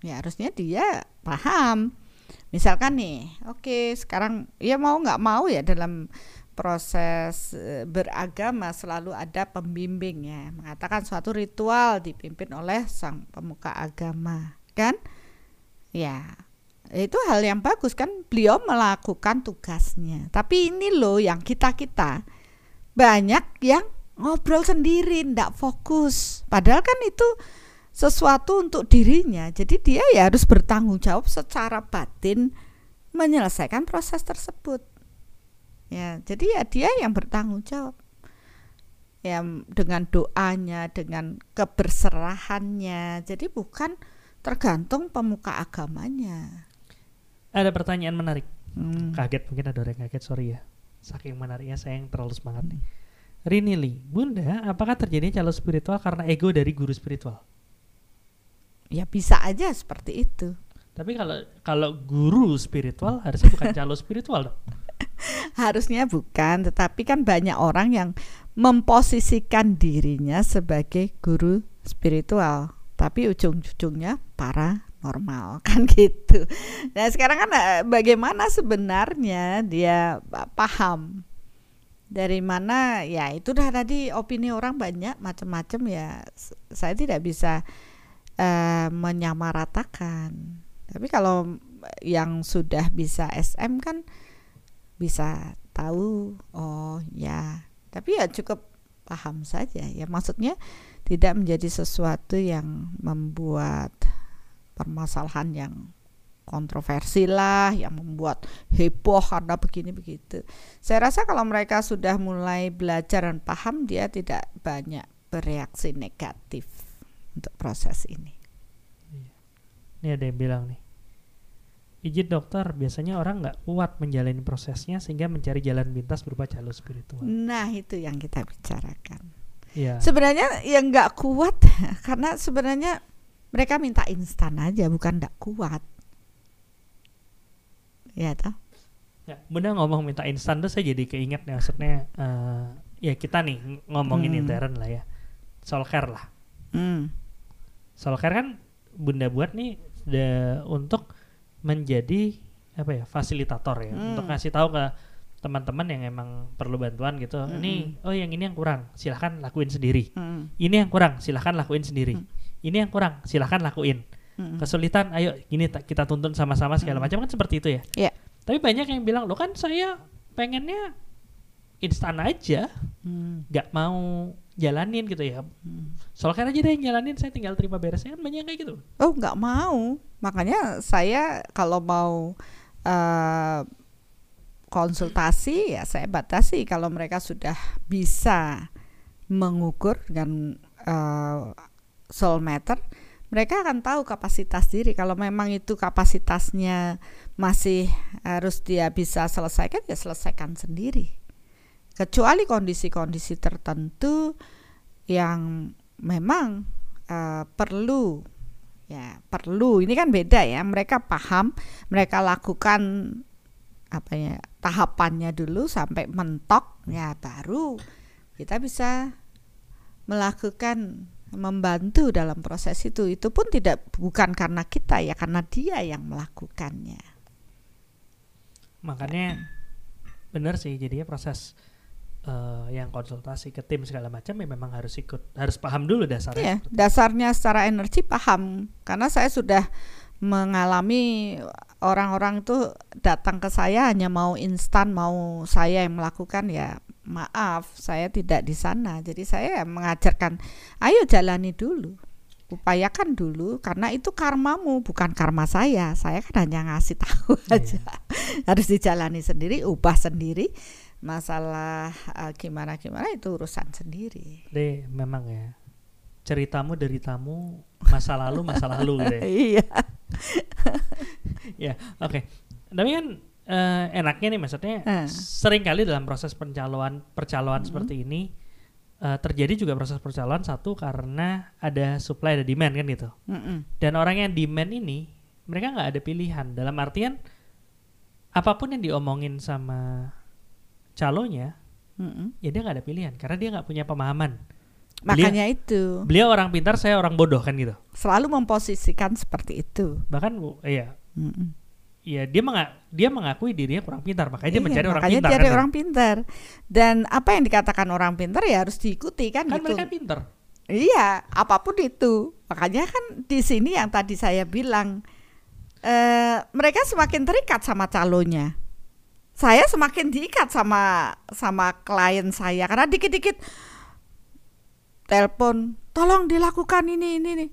Ya harusnya dia paham. Misalkan nih, oke sekarang ya mau nggak mau ya dalam proses eh, beragama selalu ada pembimbing ya mengatakan suatu ritual dipimpin oleh sang pemuka agama kan ya itu hal yang bagus kan? Beliau melakukan tugasnya. Tapi ini loh yang kita kita. Banyak yang ngobrol sendiri ndak fokus. Padahal kan itu sesuatu untuk dirinya. Jadi dia ya harus bertanggung jawab secara batin menyelesaikan proses tersebut. Ya jadi ya dia yang bertanggung jawab. Ya dengan doanya dengan keberserahannya. Jadi bukan tergantung pemuka agamanya
Ada pertanyaan menarik.
Hmm.
Kaget mungkin ada orang yang kaget, sorry ya. Saking menariknya saya yang terlalu semangat nih. Rini Lee, Bunda, apakah terjadinya calo spiritual karena ego dari guru spiritual?
Ya bisa aja seperti itu.
Tapi kalau kalau guru spiritual harusnya bukan calo spiritual dong.
Harusnya bukan, tetapi kan banyak orang yang memposisikan dirinya sebagai guru spiritual, tapi ujung-ujungnya paranormal kan gitu. Nah sekarang kan eh, bagaimana sebenarnya dia eh, paham dari mana ya itu dah tadi opini orang banyak macam-macam ya saya tidak bisa eh, menyamaratakan. Tapi kalau yang sudah bisa SM kan bisa tahu oh ya tapi ya cukup paham saja ya maksudnya tidak menjadi sesuatu yang membuat permasalahan yang kontroversi lah yang membuat heboh karena begini begitu saya rasa kalau mereka sudah mulai belajar dan paham dia tidak banyak bereaksi negatif untuk proses ini
Ini ada yang bilang nih. Izin dokter, biasanya orang nggak kuat menjalani prosesnya sehingga mencari jalan pintas berupa calo spiritual.
nah itu yang kita bicarakan
Iya.
Sebenarnya yang nggak kuat karena sebenarnya mereka minta instan aja bukan nggak kuat. Ya toh.
Ya, Bunda ngomong minta instan tuh saya jadi keinget nih maksudnya eh, ya kita nih ng- ngomongin
Hmm.
intern lah ya. Soul care lah.
Hmm.
Soul care kan Bunda buat nih de- untuk menjadi apa ya fasilitator ya
Hmm.
untuk ngasih tahu ke teman-teman yang emang perlu bantuan gitu. Ini oh yang ini yang kurang, silahkan lakuin sendiri.
Hmm.
Ini yang kurang, silahkan lakuin sendiri. Ini yang kurang, silahkan lakuin.
Hmm.
Kesulitan, ayo gini ta- kita tuntun sama-sama segala
Hmm.
macam kan seperti itu ya.
Iya.
Tapi banyak yang bilang, lo kan saya pengennya instan aja,
Hmm.
nggak mau jalanin gitu ya.
Hmm.
Soalnya aja deh yang jalanin, saya tinggal terima beresnya kan banyak kayak gitu.
Oh nggak mau. Makanya saya kalau mau eh, konsultasi ya saya batasi kalau mereka sudah bisa mengukur dengan eh, soul matter mereka akan tahu kapasitas diri. Kalau memang itu kapasitasnya masih harus dia bisa selesaikan ya selesaikan sendiri. Kecuali kondisi-kondisi tertentu yang memang eh, perlu ya perlu. Ini kan beda ya mereka paham mereka lakukan apa ya tahapannya dulu sampai mentok ya baru kita bisa melakukan membantu dalam proses itu itu pun tidak bukan karena kita ya karena dia yang melakukannya
Makanya bener sih jadinya proses eh, yang konsultasi ke tim segala macam ya memang harus ikut, harus paham dulu dasarnya.
ya
seperti-
dasarnya secara energi paham karena saya sudah mengalami orang-orang itu datang ke saya hanya mau instan mau saya yang melakukan ya maaf saya tidak di sana jadi saya mengajarkan ayo jalani dulu upayakan dulu karena itu karmamu bukan karma saya saya kan hanya ngasih tahu
Iya.
aja harus dijalani sendiri ubah sendiri masalah eh, gimana gimana itu urusan sendiri
Deh, memang ya. Ceritamu deritamu, masa lalu masa lalu gitu ya.
iya
Ya, oke. Tapi kan eh, enaknya nih maksudnya
Eh.
sering kali dalam proses pencaloan percaloan seperti ini eh, terjadi juga proses percaloan satu karena ada supply ada demand kan gitu.
Mm-mm.
Dan orang yang demand ini mereka nggak ada pilihan dalam artian apa pun yang diomongin sama calonya
Mm-mm.
ya dia nggak ada pilihan karena dia nggak punya pemahaman.
Makanya itu
Beliau orang pintar, saya orang bodoh kan gitu.
selalu memposisikan seperti itu.
Bahkan iya
Mm-mm.
Iya dia menga dia mengakui dirinya kurang pintar makanya dia
Iya,
mencari orang
makanya
pintar
cari
kan.
orang pintar. Dan apa yang dikatakan orang pintar ya harus diikuti kan,
kan
gitu.
mereka pintar.
Iya, apa pun itu. Makanya kan di sini yang tadi saya bilang eh mereka semakin terikat sama calonnya. Saya semakin diikat sama sama klien saya karena dikit-dikit telepon, tolong dilakukan ini ini nih.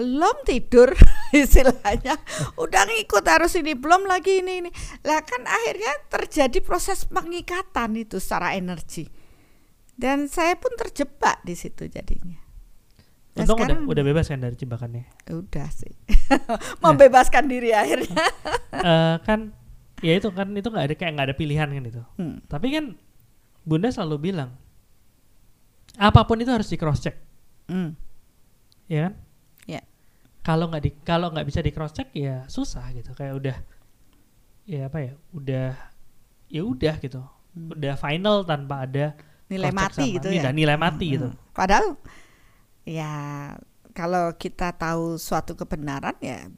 Belum tidur istilahnya. Udah ngikut harus ini, belum lagi ini ini. Lah kan akhirnya terjadi proses pengikatan itu secara energi. Dan saya pun terjebak di situ jadinya. Nah,
Untung udah
sekarang-
udah bebas kan dari jebakannya.
udah sih membebaskan diri akhirnya
eh, kan ya itu kan itu nggak ada kayak nggak ada pilihan kan itu.
Hmm.
Tapi kan Bunda selalu bilang apa pun itu harus di cross check,
Hmm.
ya kan? Kalau nggak di kalau nggak bisa di cross check ya susah gitu. Kayak udah ya apa ya? Udah ya udah gitu.
Hmm.
Udah final tanpa ada
Nilai mati
sama-
gitu ya.
Nilai mati gitu.
Mm-mm. Padahal ya kalau kita tahu suatu kebenaran ya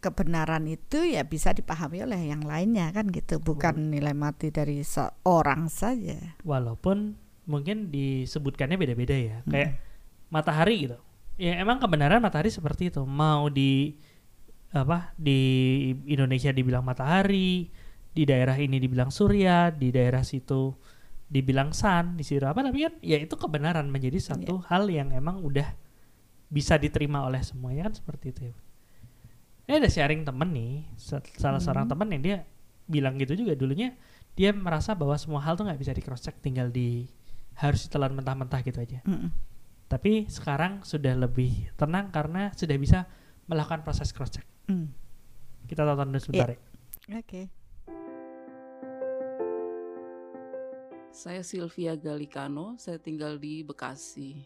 kebenaran itu ya bisa dipahami oleh yang lainnya kan gitu, bukan nilai mati dari seorang saja.
Walaupun mungkin disebutkannya beda-beda ya.
Hmm.
Kayak matahari gitu. Ya emang kebenaran matahari seperti itu. Mau di apa di Indonesia dibilang matahari, di daerah ini dibilang surya, di daerah situ dibilang sun, di situ apa tapi kan ya itu kebenaran menjadi satu hal yang emang udah bisa diterima oleh semuanya kan seperti itu ya. Ini ada sharing temen nih, sa- salah seorang temen yang dia bilang gitu juga dulunya dia merasa bahwa semua hal tuh nggak bisa di cross check tinggal di harus ditelan mentah-mentah gitu aja.
Mm-mm.
Tapi sekarang sudah lebih tenang karena sudah bisa melakukan proses cross check.
Mm.
Kita tonton dulu sebentar ya.
Oke.
Saya Sylvia Galikano, saya tinggal di Bekasi.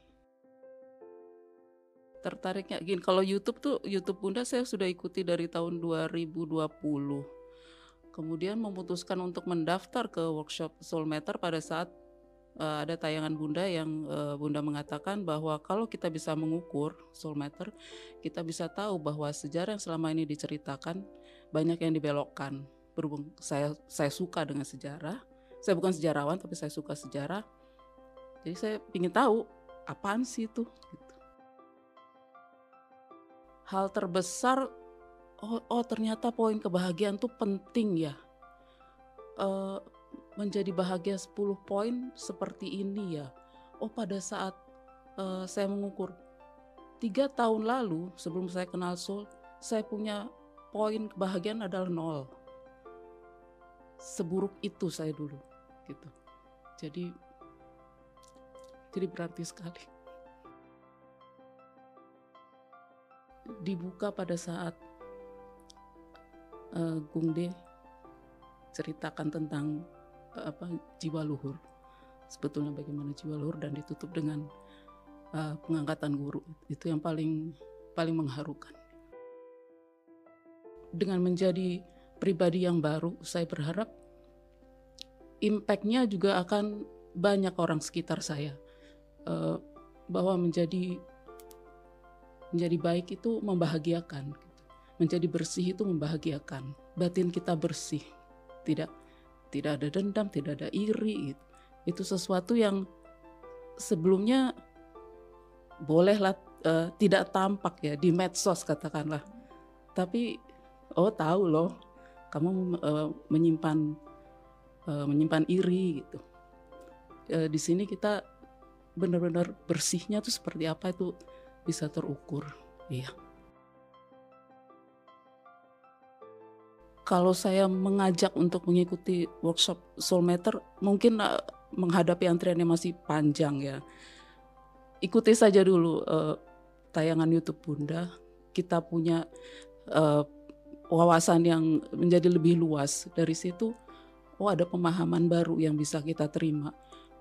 Tertariknya gini, kalau YouTube tuh YouTube Bunda saya sudah ikuti dari tahun 2020. Kemudian memutuskan untuk mendaftar ke workshop Soulmeter pada saat eh, ada tayangan Bunda yang eh, Bunda mengatakan bahwa kalau kita bisa mengukur Soulmeter, kita bisa tahu bahwa sejarah yang selama ini diceritakan banyak yang dibelokkan. Berhubung saya saya suka dengan sejarah, saya bukan sejarawan tapi saya suka sejarah jadi saya ingin tahu apaan sih itu gitu. hal terbesar oh, oh ternyata poin kebahagiaan tuh penting ya Eh, menjadi bahagia 10 poin seperti ini ya oh pada saat eh, saya mengukur tiga tahun lalu sebelum saya kenal soul saya punya poin kebahagiaan adalah nol seburuk itu saya dulu gitu. Jadi jadi berarti sekali. Dibuka pada saat eh, Gung De ceritakan tentang eh, apa jiwa luhur. Sebetulnya bagaimana jiwa luhur dan ditutup dengan eh, pengangkatan guru. Itu yang paling paling mengharukan. Dengan menjadi pribadi yang baru, saya berharap impact-nya juga akan banyak orang sekitar saya Eh, bahwa menjadi menjadi baik itu membahagiakan menjadi bersih itu membahagiakan batin kita bersih tidak tidak ada dendam tidak ada iri gitu. itu sesuatu yang sebelumnya bolehlah eh, tidak tampak ya di medsos katakanlah. Tapi oh tahu loh kamu eh, menyimpan eh, menyimpan iri gitu. Eh, di sini kita benar-benar bersihnya tuh seperti apa itu bisa terukur. Iya kalau saya mengajak untuk mengikuti workshop Soulmeter mungkin eh, menghadapi antriannya masih panjang ya. Ikuti saja dulu eh, tayangan YouTube Bunda. Kita punya eh, wawasan yang menjadi lebih luas. Dari situ oh ada pemahaman baru yang bisa kita terima.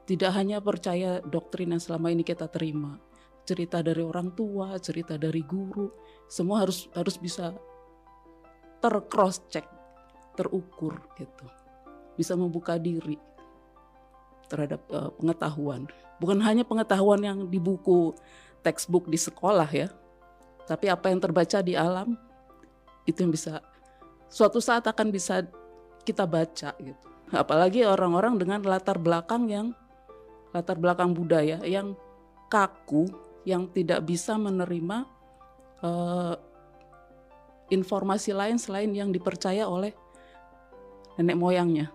Tidak hanya percaya doktrin yang selama ini kita terima. Cerita dari orang tua cerita dari guru semua harus harus bisa tercross check terukur gitu bisa membuka diri terhadap eh, pengetahuan. Bukan hanya pengetahuan yang di buku textbook di sekolah ya tapi apa yang terbaca di alam itu yang bisa suatu saat akan bisa kita baca gitu. Apalagi orang-orang dengan latar belakang yang latar belakang budaya yang kaku yang tidak bisa menerima eh, informasi lain selain yang dipercaya oleh nenek moyangnya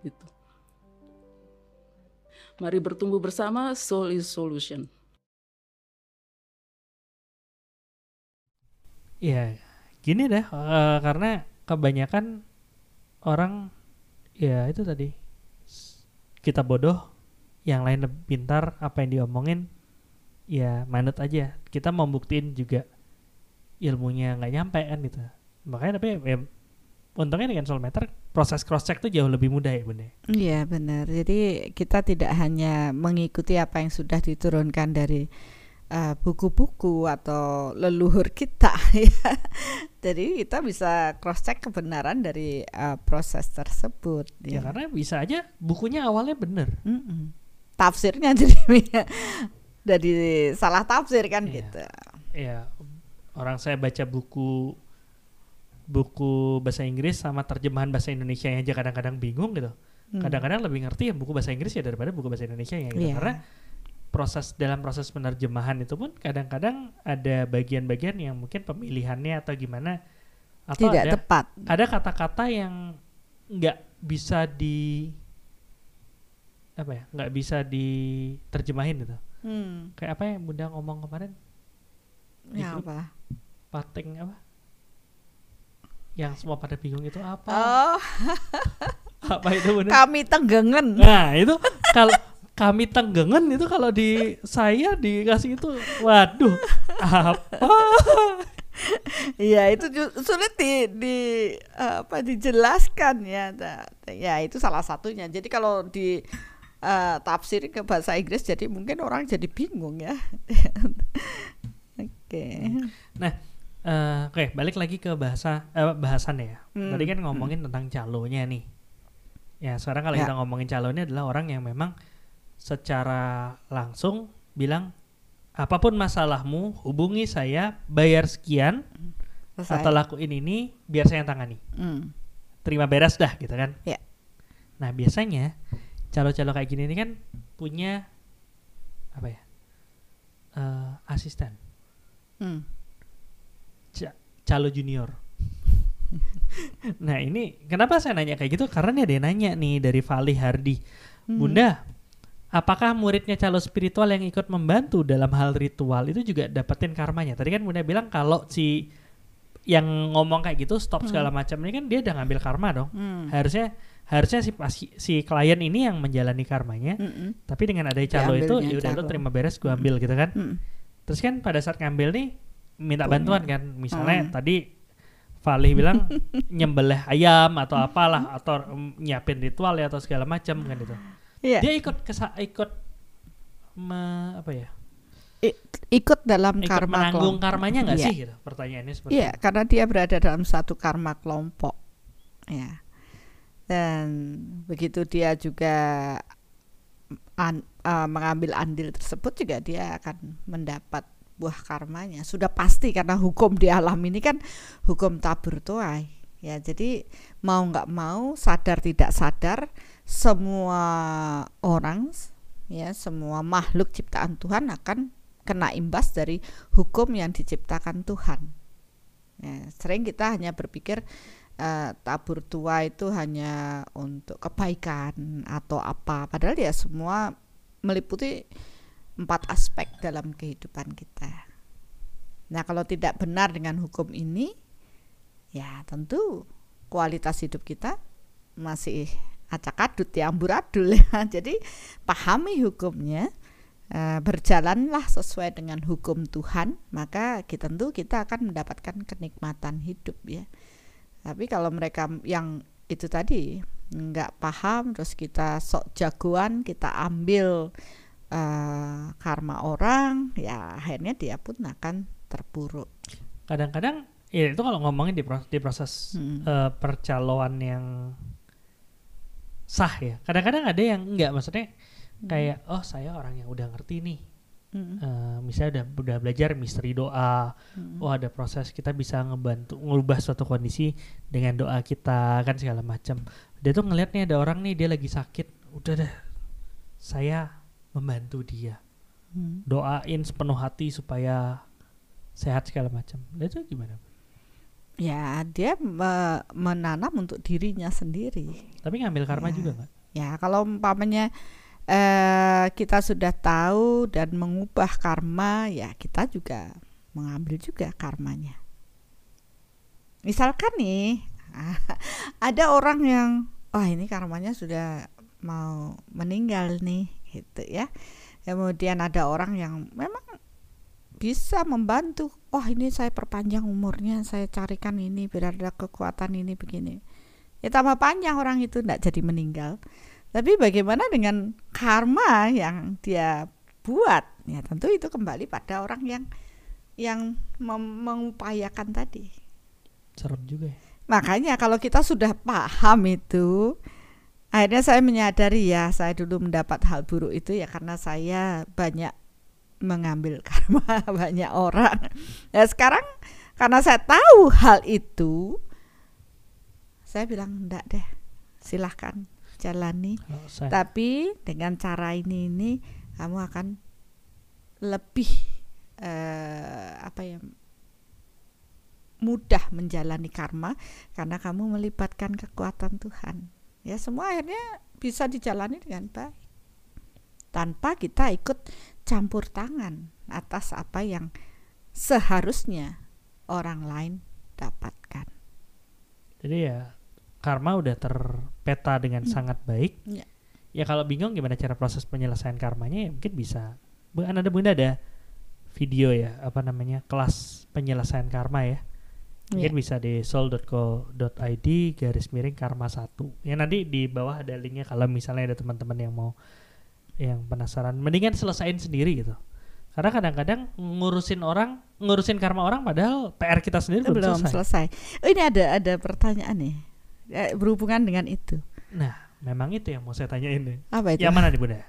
gitu. Mari bertumbuh bersama Soul is Solution.
Ya, gini deh, eh, karena kebanyakan orang ya itu tadi kita bodoh, yang lain pintar, apa yang diomongin ya manut aja. Kita mau buktiin juga ilmunya nggak nyampe kan gitu. Makanya tapi ya, untungnya dengan Soulmeter proses cross check tuh jauh lebih mudah ya bunda
Iya benar. Jadi kita tidak hanya mengikuti apa yang sudah diturunkan dari uh, buku-buku atau leluhur kita ya. Jadi kita bisa cross check kebenaran dari uh, proses tersebut.
ya karena bisa aja bukunya awalnya bener
Mm-mm. Tafsirnya jadi dari salah tafsir kan
Iya.
gitu.
ya orang saya baca buku buku bahasa Inggris sama terjemahan bahasa Indonesia aja kadang-kadang bingung gitu
Hmm.
kadang-kadang lebih ngerti ya buku bahasa Inggris ya daripada buku bahasa Indonesia ya gitu
Iya.
karena proses dalam proses penerjemahan itu pun kadang-kadang ada bagian-bagian yang mungkin pemilihannya atau gimana atau
tidak
ada
tepat.
ada kata-kata yang nggak bisa di apa ya nggak bisa diterjemahin gitu
Hmm.
kayak apa yang bunda ngomong kemarin
Ya apa?
pating apa yang semua pada bingung itu apa
Oh,
apa itu bunda
kami tenggengen.
nah itu kalau kami tenggengen itu kalau di saya dikasih itu waduh apa
Iya itu sulit di, di apa dijelaskan ya. Nah, Ya itu salah satunya. Jadi kalau di eh, tafsir ke bahasa Inggris jadi mungkin orang jadi bingung ya. Oke.
Eh, oke balik lagi ke bahasa eh, bahasan ya
Hmm,
tadi kan ngomongin tentang calonya nih ya sekarang kalau
Ya.
kita ngomongin calonnya adalah orang yang memang secara langsung bilang apa pun masalahmu hubungi saya bayar sekian
Selesai.
atau lakuin ini biar saya yang tangani
Hmm.
terima beres dah gitu kan
Ya.
nah biasanya calo-calo kayak gini ini kan punya apa ya eh, asisten
Hmm.
Ca- calo junior nah ini kenapa saya nanya kayak gitu karena nih ada yang nanya nih dari Vali Hardi
Hmm.
Bunda apakah muridnya calo spiritual yang ikut membantu dalam hal ritual itu juga dapetin karmanya tadi kan Bunda bilang kalau si yang ngomong kayak gitu stop segala macam ini kan dia udah ngambil karma dong
Hmm.
harusnya harusnya si pasi- si klien ini yang menjalani karmanya
Mm-mm.
tapi dengan ada calo itu ya udah lo terima beres gua ambil gitu kan
Mm.
terus kan pada saat ngambil nih minta bantuan kan misalnya
Hmm.
tadi Valih bilang nyembelih ayam atau apalah atau mm, nyiapin ritual ya atau segala macam kan itu
Iya.
dia ikut kesa ikut me- apa ya
Ikut dalam
ikut
karma
menanggung
kelompok.
karmanya nggak
Iya.
sih gitu pertanyaannya seperti
Iya,
itu.
karena dia berada dalam satu karma kelompok. Ya. Dan begitu dia juga an- eh, mengambil andil tersebut juga dia akan mendapat buah karmanya. Sudah pasti karena hukum di alam ini kan hukum tabur tuai. Ya, jadi mau nggak mau, sadar tidak sadar, semua orang ya, semua makhluk ciptaan Tuhan akan kena imbas dari hukum yang diciptakan Tuhan. Ya, sering kita hanya berpikir eh, tabur tua itu hanya untuk kebaikan atau apa, padahal ya semua meliputi empat aspek dalam kehidupan kita. Nah, kalau tidak benar dengan hukum ini, ya tentu kualitas hidup kita masih acak-adut ya amburadul ya. Jadi pahami hukumnya, eh, berjalanlah sesuai dengan hukum Tuhan, maka kita tentu kita akan mendapatkan kenikmatan hidup ya. Tapi kalau mereka yang itu tadi nggak paham, terus kita sok jagoan, kita ambil eh, karma orang, ya akhirnya dia pun akan terpuruk.
kadang-kadang ya itu kalau ngomongin di proses, di proses
Hmm.
eh, percaloan yang sah ya kadang-kadang ada yang enggak maksudnya kayak oh saya orang yang udah ngerti nih. Eh, misalnya udah udah belajar misteri doa
Mm.
oh ada proses kita bisa ngebantu ngubah suatu kondisi dengan doa kita kan segala macam dia tuh ngeliat nih ada orang nih dia lagi sakit udah deh saya membantu dia
Mm.
doain sepenuh hati supaya sehat segala macam dia tuh gimana
Ya, dia me- menanam untuk dirinya sendiri.
tapi ngambil karma
Ya.
juga nggak
Ya, kalau umpamanya eh, kita sudah tahu dan mengubah karma, ya kita juga mengambil juga karmanya. Misalkan nih, ada orang yang, wah ini karmanya sudah mau meninggal nih, gitu ya. Kemudian ada orang yang memang bisa membantu. Wah ini saya perpanjang umurnya, saya carikan ini biar ada kekuatan ini begini. Ya tambah panjang orang itu tidak jadi meninggal. Tapi bagaimana dengan karma yang dia buat? Ya tentu itu kembali pada orang yang yang mengupayakan tadi.
Serem juga ya.
Makanya kalau kita sudah paham itu, akhirnya saya menyadari ya, saya dulu mendapat hal buruk itu ya karena saya banyak mengambil karma banyak orang. Ya sekarang karena saya tahu hal itu, saya bilang enggak deh, silahkan jalani.
Saya-
Tapi dengan cara ini ini kamu akan lebih eh, apa ya mudah menjalani karma karena kamu melibatkan kekuatan Tuhan. Ya semua akhirnya bisa dijalani dengan baik tanpa kita ikut campur tangan atas apa yang seharusnya orang lain dapatkan.
Jadi ya karma udah terpeta dengan sangat baik.
Ya.
Ya kalau bingung gimana cara proses penyelesaian karmanya ya mungkin bisa. Bu- Anda bunda ada video ya apa namanya kelas penyelesaian karma ya. Mungkin bisa di soul.co.id garis miring karma satu. Ya nanti di bawah ada linknya kalau misalnya ada teman-teman yang mau yang penasaran. Mendingan selesain sendiri gitu. Karena kadang-kadang ngurusin orang, ngurusin karma orang padahal PR kita sendiri belum,
belum
selesai.
selesai. Oh, ini ada ada pertanyaan nih eh, berhubungan dengan itu.
Nah, memang itu yang mau saya tanyain nih.
Apa itu?
Yang mana nih Bunda?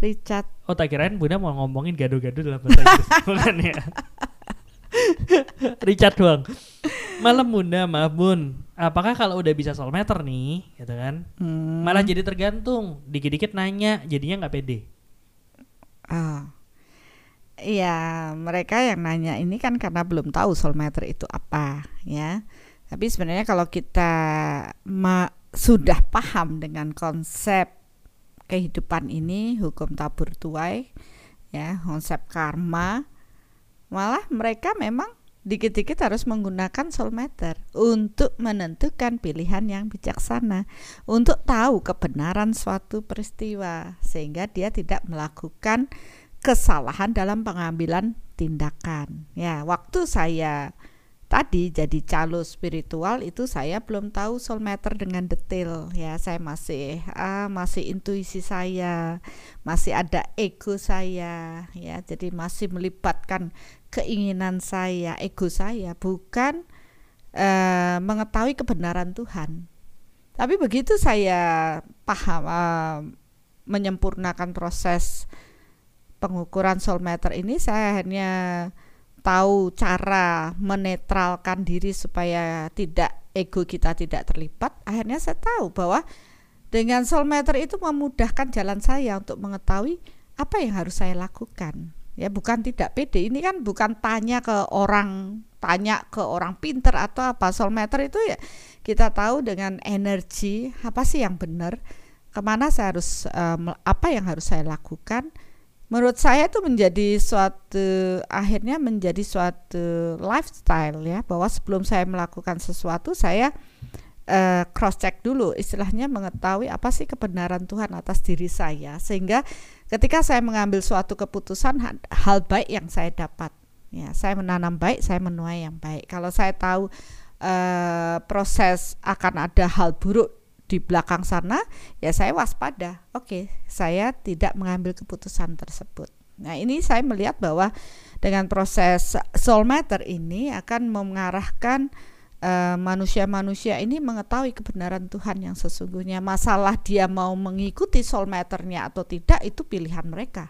Richard
Oh tak kirain Bunda mau ngomongin gado-gado dalam bahasa Inggris Bukan ya Richard doang. Malam Bunda. Maaf Bun. Apakah kalau udah bisa soul meter nih gitu kan?
Hmm,
Malah jadi tergantung. Dikit-dikit nanya Jadinya nggak pede.
Ah. Iya, mereka yang nanya ini kan karena belum tahu soulmeter itu apa, ya. Tapi sebenarnya kalau kita ma- sudah paham dengan konsep kehidupan ini, hukum tabur tuai, ya, konsep karma, malah mereka memang dikit-dikit harus menggunakan soulmeter untuk menentukan pilihan yang bijaksana, untuk tahu kebenaran suatu peristiwa sehingga dia tidak melakukan kesalahan dalam pengambilan tindakan. Ya, waktu saya tadi jadi calo spiritual itu saya belum tahu soulmeter dengan detail ya. Saya masih ah, masih intuisi saya, masih ada ego saya ya. Jadi masih melibatkan keinginan saya, ego saya bukan eh, mengetahui kebenaran Tuhan. Tapi begitu saya paham eh, menyempurnakan proses pengukuran soulmeter ini saya akhirnya tahu cara menetralkan diri supaya tidak ego kita tidak terlibat akhirnya saya tahu bahwa dengan soulmeter itu memudahkan jalan saya untuk mengetahui apa yang harus saya lakukan ya bukan tidak pede. Ini kan bukan tanya ke orang tanya ke orang pinter atau apa. Soulmeter itu ya kita tahu dengan energi apa sih yang benar ke mana saya harus um, apa yang harus saya lakukan. Menurut saya itu menjadi suatu akhirnya menjadi suatu lifestyle ya bahwa sebelum saya melakukan sesuatu saya uh, cross check dulu istilahnya mengetahui apa sih kebenaran Tuhan atas diri saya. Sehingga ketika saya mengambil suatu keputusan hal baik yang saya dapat. Ya saya menanam baik saya menuai yang baik. Kalau saya tahu uh, proses akan ada hal buruk di belakang sana ya saya waspada. Oke saya tidak mengambil keputusan tersebut. Nah ini saya melihat bahwa dengan proses soul matter ini akan mengarahkan manusia-manusia uh, ini mengetahui kebenaran Tuhan yang sesungguhnya. Masalah dia mau mengikuti soul matternya atau tidak itu pilihan mereka.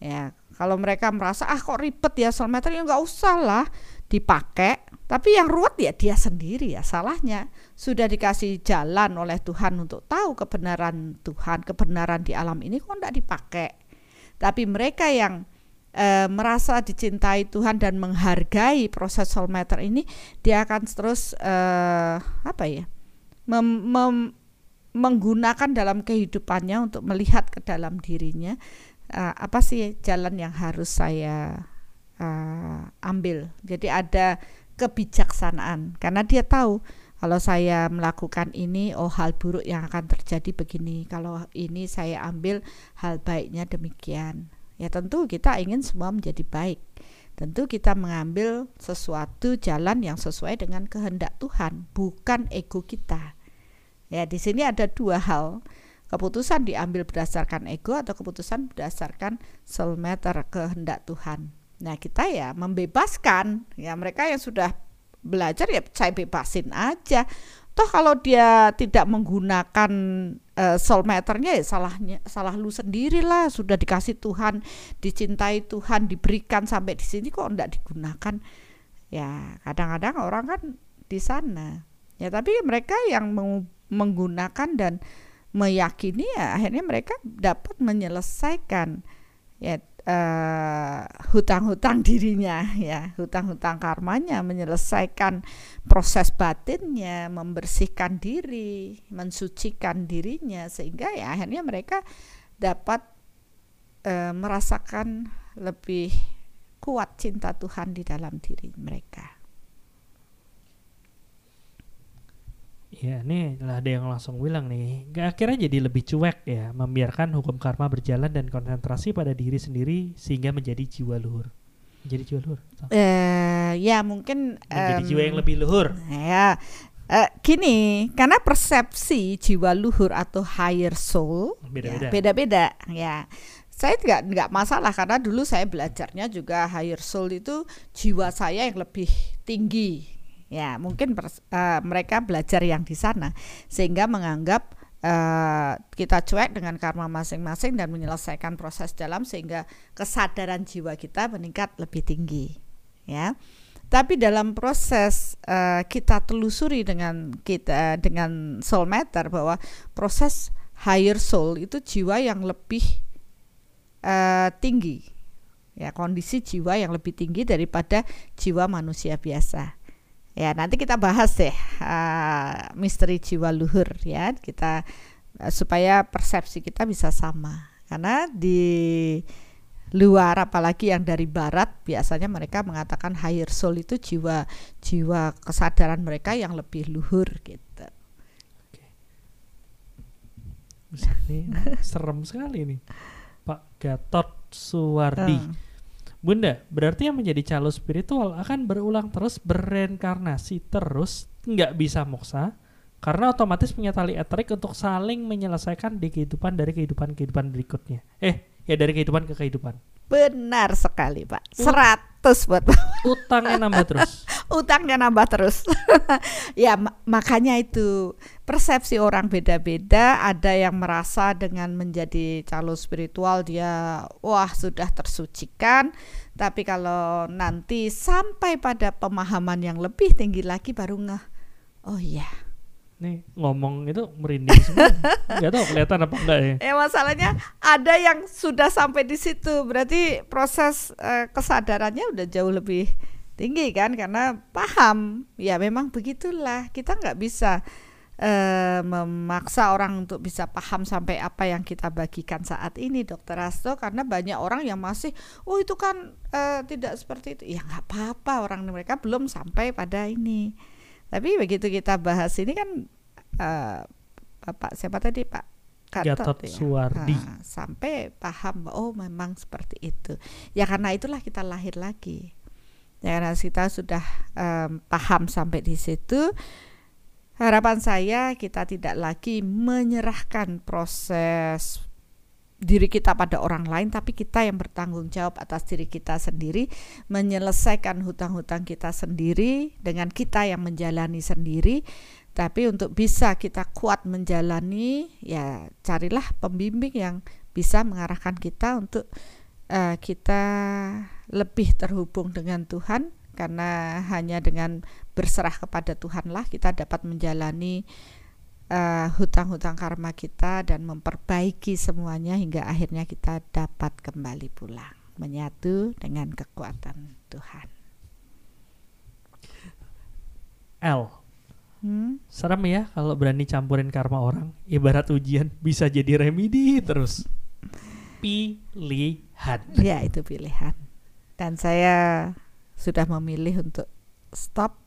Ya kalau mereka merasa ah kok ribet ya soul matter ya nggak usah lah dipakai. Tapi yang ruwet ya dia sendiri ya salahnya. Sudah dikasih jalan oleh Tuhan untuk tahu kebenaran Tuhan kebenaran di alam ini kok tidak dipakai? Tapi mereka yang e, merasa dicintai Tuhan dan menghargai proses soul matter ini dia akan terus e, apa ya mem, mem, menggunakan dalam kehidupannya untuk melihat ke dalam dirinya e, apa sih jalan yang harus saya uh, ambil. Jadi ada kebijaksanaan karena dia tahu kalau saya melakukan ini oh hal buruk yang akan terjadi begini. Kalau ini saya ambil hal baiknya demikian. Ya tentu kita ingin semua menjadi baik. Tentu kita mengambil sesuatu jalan yang sesuai dengan kehendak Tuhan, bukan ego kita. Ya, di sini ada dua hal. Keputusan diambil berdasarkan ego atau keputusan berdasarkan soul matter kehendak Tuhan. Nah, kita ya membebaskan ya mereka yang sudah belajar ya saya bebasin aja. Toh kalau dia tidak menggunakan uh, ya salahnya salah lu sendirilah sudah dikasih Tuhan, dicintai Tuhan, diberikan sampai di sini kok enggak digunakan. Ya, kadang-kadang orang kan di sana. Ya, tapi mereka yang menggunakan dan meyakini ya akhirnya mereka dapat menyelesaikan ya uh, hutang-hutang dirinya ya. Hutang-hutang karmanya menyelesaikan proses batinnya membersihkan diri mensucikan dirinya sehingga ya akhirnya mereka dapat uh, merasakan lebih kuat cinta Tuhan di dalam diri mereka
Ya, nih lah ada yang langsung bilang nih, gak akhirnya jadi lebih cuek ya, membiarkan hukum karma berjalan dan konsentrasi pada diri sendiri sehingga menjadi jiwa luhur. Jadi jiwa luhur.
Uh, ya mungkin
menjadi um, jiwa yang lebih luhur.
Ya, uh, gini, karena persepsi jiwa luhur atau higher soul
beda-beda.
Ya, beda-beda ya. Saya nggak nggak masalah karena dulu saya belajarnya juga higher soul itu jiwa saya yang lebih tinggi Ya, mungkin uh, mereka belajar yang di sana sehingga menganggap uh, kita cuek dengan karma masing-masing dan menyelesaikan proses dalam sehingga kesadaran jiwa kita meningkat lebih tinggi. Ya. Tapi dalam proses uh, kita telusuri dengan kita dengan soul matter bahwa proses higher soul itu jiwa yang lebih uh, tinggi. Ya, kondisi jiwa yang lebih tinggi daripada jiwa manusia biasa. Ya, nanti kita bahas deh uh, misteri jiwa luhur ya. Kita uh, supaya persepsi kita bisa sama. Karena di luar apalagi yang dari barat biasanya mereka mengatakan higher soul itu jiwa jiwa kesadaran mereka yang lebih luhur gitu.
Ini serem sekali nih. Pak Gatot Suwardi. Uh. Bunda, berarti yang menjadi calo spiritual akan berulang terus bereinkarnasi terus, nggak bisa moksa, karena otomatis punya tali eterik untuk saling menyelesaikan di kehidupan dari kehidupan-kehidupan berikutnya. Eh, ya dari kehidupan ke kehidupan.
Benar sekali, Pak. Seratus buat
Utangnya nambah terus.
Utangnya nambah terus. ya, makanya itu persepsi orang beda-beda. Ada yang merasa dengan menjadi calon spiritual dia wah sudah tersucikan. Tapi kalau nanti sampai pada pemahaman yang lebih tinggi lagi baru ngeh. Oh iya,
nih ngomong itu merinding semua. Gak tau kelihatan apa enggak ya.
Eh masalahnya ada yang sudah sampai di situ, berarti proses uh, kesadarannya udah jauh lebih tinggi kan karena paham. Ya memang begitulah. Kita nggak bisa uh, memaksa orang untuk bisa paham sampai apa yang kita bagikan saat ini, Dokter Asto, karena banyak orang yang masih, oh itu kan uh, tidak seperti itu. Ya nggak apa-apa, orang mereka belum sampai pada ini tapi begitu kita bahas ini kan uh, Bapak siapa tadi Pak
Gatot, Gatot ya. Suwardi
nah, sampai paham oh memang seperti itu. Ya karena itulah kita lahir lagi. Ya karena kita sudah um, paham sampai di situ harapan saya kita tidak lagi menyerahkan proses diri kita pada orang lain tapi kita yang bertanggung jawab atas diri kita sendiri menyelesaikan hutang-hutang kita sendiri dengan kita yang menjalani sendiri tapi untuk bisa kita kuat menjalani ya carilah pembimbing yang bisa mengarahkan kita untuk uh, kita lebih terhubung dengan Tuhan karena hanya dengan berserah kepada Tuhanlah kita dapat menjalani uh, hutang-hutang karma kita dan memperbaiki semuanya hingga akhirnya kita dapat kembali pulang menyatu dengan kekuatan Tuhan.
L. Hmm? Serem ya kalau berani campurin karma orang. Ibarat ujian bisa jadi remedi terus. Pilihan.
Ya itu pilihan. Dan saya sudah memilih untuk stop.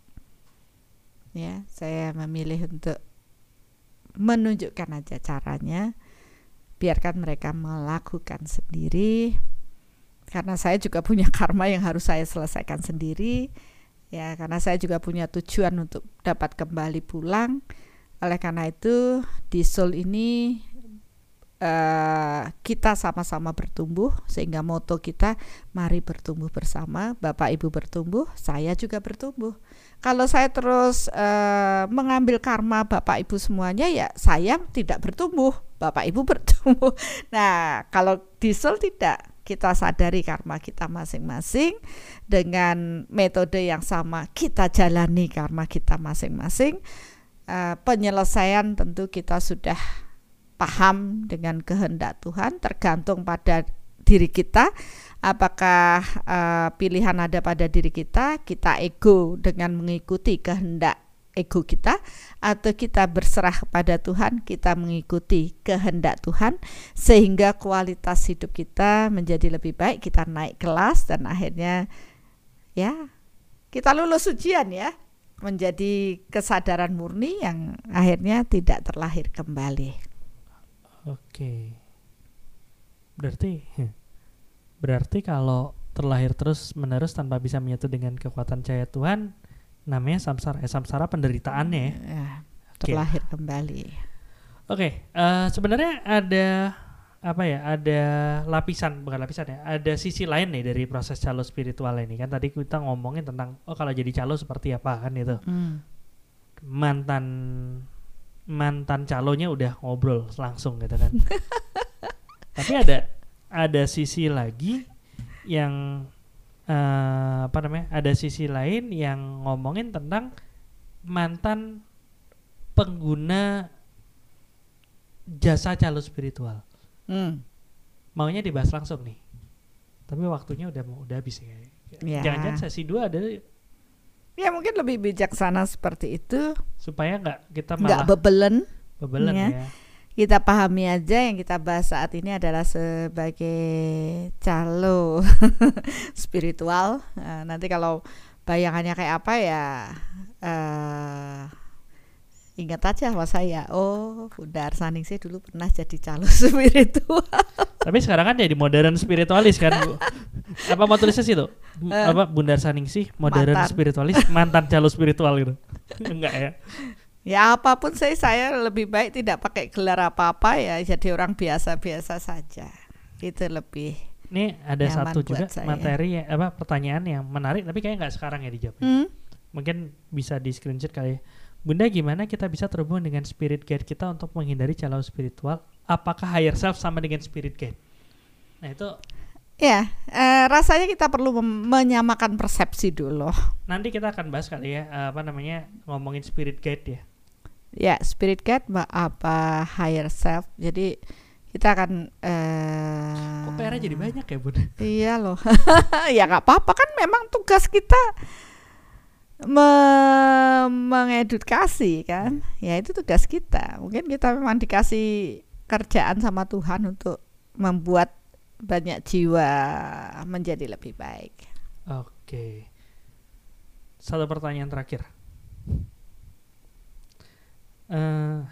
Ya, saya memilih untuk menunjukkan aja caranya biarkan mereka melakukan sendiri karena saya juga punya karma yang harus saya selesaikan sendiri ya karena saya juga punya tujuan untuk dapat kembali pulang. Oleh karena itu di Seoul ini uh, kita sama-sama bertumbuh sehingga moto kita mari bertumbuh bersama Bapak Ibu bertumbuh saya juga bertumbuh. Kalau saya terus uh, mengambil karma Bapak Ibu semuanya ya saya tidak bertumbuh Bapak Ibu bertumbuh. Nah kalau di Seoul tidak kita sadari karma kita masing-masing dengan metode yang sama kita jalani karma kita masing-masing. Uh, penyelesaian tentu kita sudah paham dengan kehendak Tuhan tergantung pada diri kita. Apakah uh, pilihan ada pada diri kita? Kita ego dengan mengikuti kehendak ego kita atau kita berserah kepada Tuhan kita mengikuti kehendak Tuhan sehingga kualitas hidup kita menjadi lebih baik kita naik kelas dan akhirnya ya kita lulus ujian ya menjadi kesadaran murni yang akhirnya tidak terlahir kembali.
Oke. Berarti berarti kalau terlahir terus menerus tanpa bisa menyatu dengan kekuatan cahaya Tuhan namanya samsara. Eh, samsara penderitaannya ya.
ya terlahir okay. kembali.
Oke, okay, uh, eh, sebenarnya ada apa ya? Ada lapisan bukan lapisan ya. Ada sisi lain nih dari proses calo spiritual ini kan tadi kita ngomongin tentang oh kalau jadi calo seperti apa kan itu. Hmm. Mantan mantan calonya udah ngobrol langsung gitu kan. Tapi ada ada sisi lagi yang uh, apa namanya? Ada sisi lain yang ngomongin tentang mantan pengguna jasa calo spiritual. Hmm. Maunya dibahas langsung nih. Tapi waktunya udah mau udah habis ya. Jangan-jangan sesi dua ada
Ya mungkin lebih bijaksana seperti itu
supaya nggak kita malah
nggak bebelen.
Bebelen ya. ya.
Kita pahami aja yang kita bahas saat ini adalah sebagai calo spiritual. Nah, nanti kalau bayangannya kayak apa ya uh, ingat aja sama saya oh Bunda Arsaningsih dulu pernah jadi calon spiritual
tapi sekarang kan jadi modern spiritualis kan Bu. apa mau tulisnya sih tuh uh, apa Bunda Arsaningsih modern mantan. spiritualis mantan calon spiritual gitu enggak ya
ya apa pun saya saya lebih baik tidak pakai gelar apa-apa ya jadi orang biasa-biasa saja itu lebih
ini ada satu juga saya. materi apa pertanyaan yang menarik tapi kayaknya nggak sekarang ya dijawab hmm? mungkin bisa di screenshot kali ya Bunda gimana kita bisa terhubung dengan spirit guide kita untuk menghindari calon spiritual? Apakah higher self sama dengan spirit guide? Nah itu
Ya, eh, rasanya kita perlu menyamakan persepsi dulu.
Nanti kita akan bahas kali ya, eh, apa namanya ngomongin spirit guide ya.
Ya, spirit guide apa higher self. Jadi kita akan. Eh,
Kok PR jadi banyak ya bun?
Iya loh, ya nggak apa-apa kan memang tugas kita me mengedukasi kan ya itu tugas kita mungkin kita memang dikasih kerjaan sama Tuhan untuk membuat banyak jiwa menjadi lebih baik
oke satu pertanyaan terakhir uh,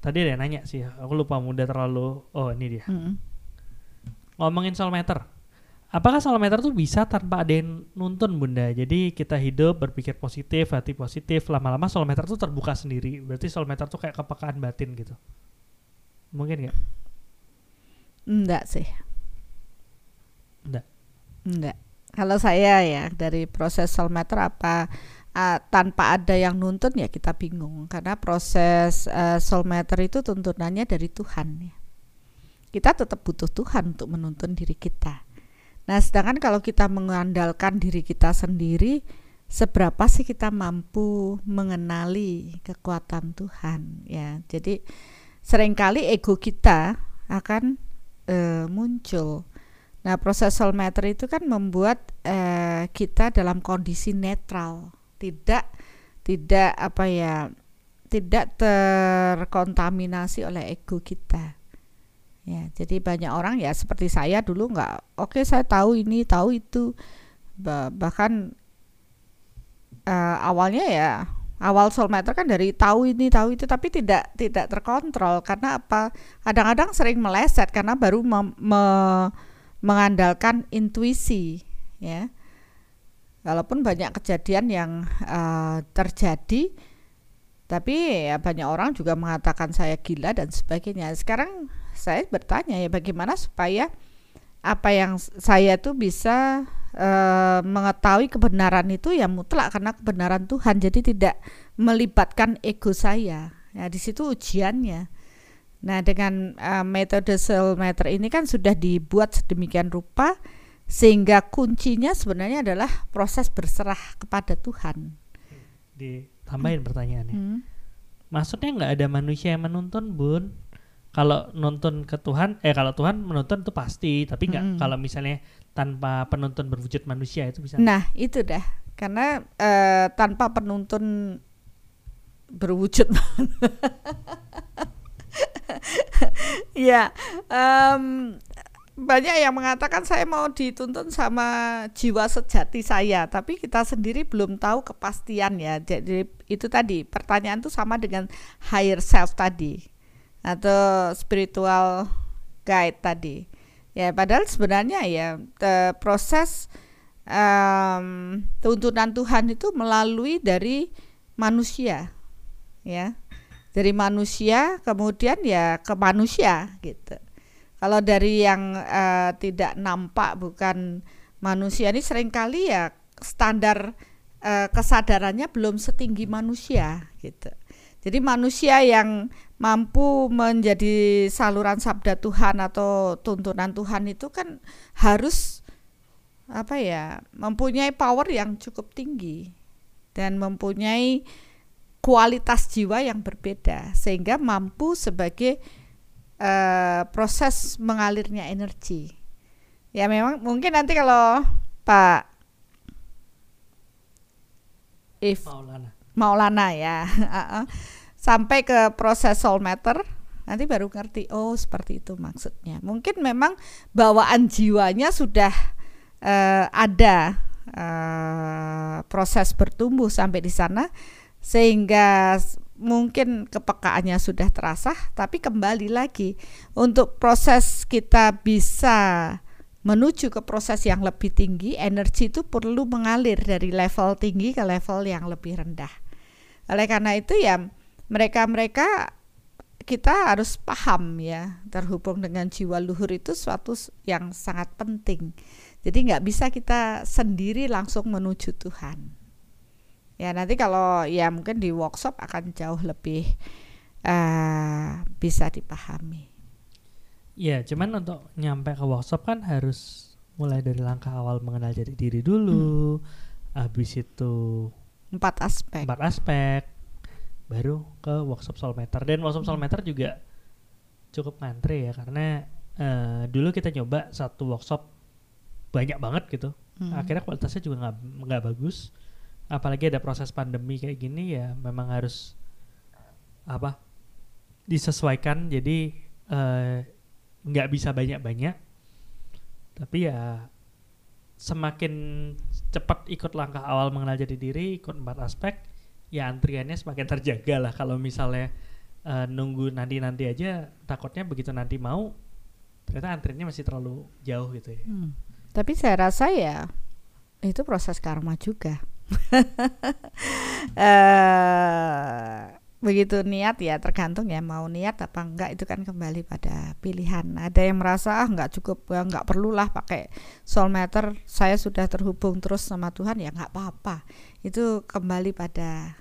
tadi ada yang nanya sih aku lupa muda terlalu oh ini dia mm -hmm. ngomongin soal meter Apakah meter tuh bisa tanpa ada yang nuntun bunda? Jadi kita hidup berpikir positif, hati positif, lama-lama meter tuh terbuka sendiri. Berarti meter tuh kayak kepekaan batin gitu. Mungkin nggak?
Enggak sih.
Enggak.
Enggak. Kalau saya ya dari proses meter apa uh, tanpa ada yang nuntun ya kita bingung karena proses uh, meter itu tuntunannya dari Tuhan ya. Kita tetap butuh Tuhan untuk menuntun diri kita Nah, sedangkan kalau kita mengandalkan diri kita sendiri, seberapa sih kita mampu mengenali kekuatan Tuhan ya. Jadi sering kali ego kita akan e, muncul. Nah, proses soul matter itu kan membuat e, kita dalam kondisi netral, tidak tidak apa ya, tidak terkontaminasi oleh ego kita. Ya, jadi banyak orang ya seperti saya dulu nggak, oke okay, saya tahu ini, tahu itu, bah, bahkan uh, awalnya ya awal soulmate kan dari tahu ini tahu itu tapi tidak tidak terkontrol. Karena apa? Kadang-kadang sering meleset karena baru me, me, mengandalkan intuisi ya walaupun banyak kejadian yang uh, terjadi tapi ya banyak orang juga mengatakan saya gila dan sebagainya. Sekarang saya bertanya ya bagaimana supaya apa yang saya tuh bisa uh, mengetahui kebenaran itu ya mutlak karena kebenaran Tuhan. Jadi tidak melibatkan ego saya. Ya di situ ujiannya. Nah dengan uh, metode soulmeter ini kan sudah dibuat sedemikian rupa sehingga kuncinya sebenarnya adalah proses berserah kepada Tuhan.
Ditambahin pertanyaannya. Hmm. maksudnya nggak ada manusia yang menuntun bun? Kalau nuntun ke Tuhan eh kalau Tuhan menuntun itu pasti tapi nggak hmm. kalau misalnya tanpa penuntun berwujud manusia itu bisa
nah itu dah. Karena uh, tanpa penuntun berwujud ya um, banyak yang mengatakan saya mau dituntun sama jiwa sejati saya, tapi kita sendiri belum tahu kepastian ya. Jadi itu tadi pertanyaan itu sama dengan higher self tadi atau spiritual guide tadi. Ya, padahal sebenarnya ya proses um, tuntunan Tuhan itu melalui dari manusia, ya, dari manusia kemudian ya ke manusia gitu. Kalau dari yang uh, tidak nampak bukan manusia ini sering kali ya standar uh, kesadarannya belum setinggi manusia gitu. Jadi manusia yang mampu menjadi saluran sabda Tuhan atau tuntunan Tuhan itu kan harus apa ya mempunyai power yang cukup tinggi dan mempunyai kualitas jiwa yang berbeda sehingga mampu sebagai uh, proses mengalirnya energi. Ya memang mungkin nanti kalau Pak If Maulana, Maulana ya sampai ke proses soul matter nanti baru ngerti oh seperti itu maksudnya. Mungkin memang bawaan jiwanya sudah uh, ada uh, proses bertumbuh sampai di sana sehingga mungkin kepekaannya sudah terasa, tapi kembali lagi untuk proses kita bisa menuju ke proses yang lebih tinggi, energi itu perlu mengalir dari level tinggi ke level yang lebih rendah. Oleh karena itu ya mereka-mereka kita harus paham ya terhubung dengan jiwa luhur itu suatu yang sangat penting. Jadi nggak bisa kita sendiri langsung menuju Tuhan. Ya nanti kalau ya mungkin di workshop akan jauh lebih uh, bisa dipahami.
Ya, cuman untuk nyampe ke workshop kan harus mulai dari langkah awal mengenal jati diri dulu, hmm. habis itu
empat aspek.
Empat aspek, baru ke workshop soulmeter dan workshop hmm. soulmeter juga cukup ngantri ya karena uh, dulu kita nyoba satu workshop banyak banget gitu, hmm. akhirnya kualitasnya juga nggak nggak bagus apalagi ada proses pandemi kayak gini ya memang harus apa disesuaikan. Jadi eh, nggak uh, bisa banyak-banyak. Tapi ya semakin cepat ikut langkah awal mengenal jati diri ikut empat aspek ya antriannya semakin terjaga lah. Kalau misalnya uh, nunggu nanti nanti aja takutnya begitu nanti mau ternyata antriannya masih terlalu jauh gitu ya. Hmm.
tapi saya rasa ya itu proses karma juga uh, begitu niat ya tergantung ya mau niat apa enggak itu kan kembali pada pilihan. Ada yang merasa ah nggak cukup ya nggak perlulah pakai soul matter saya sudah terhubung terus sama Tuhan ya nggak apa-apa. Itu kembali pada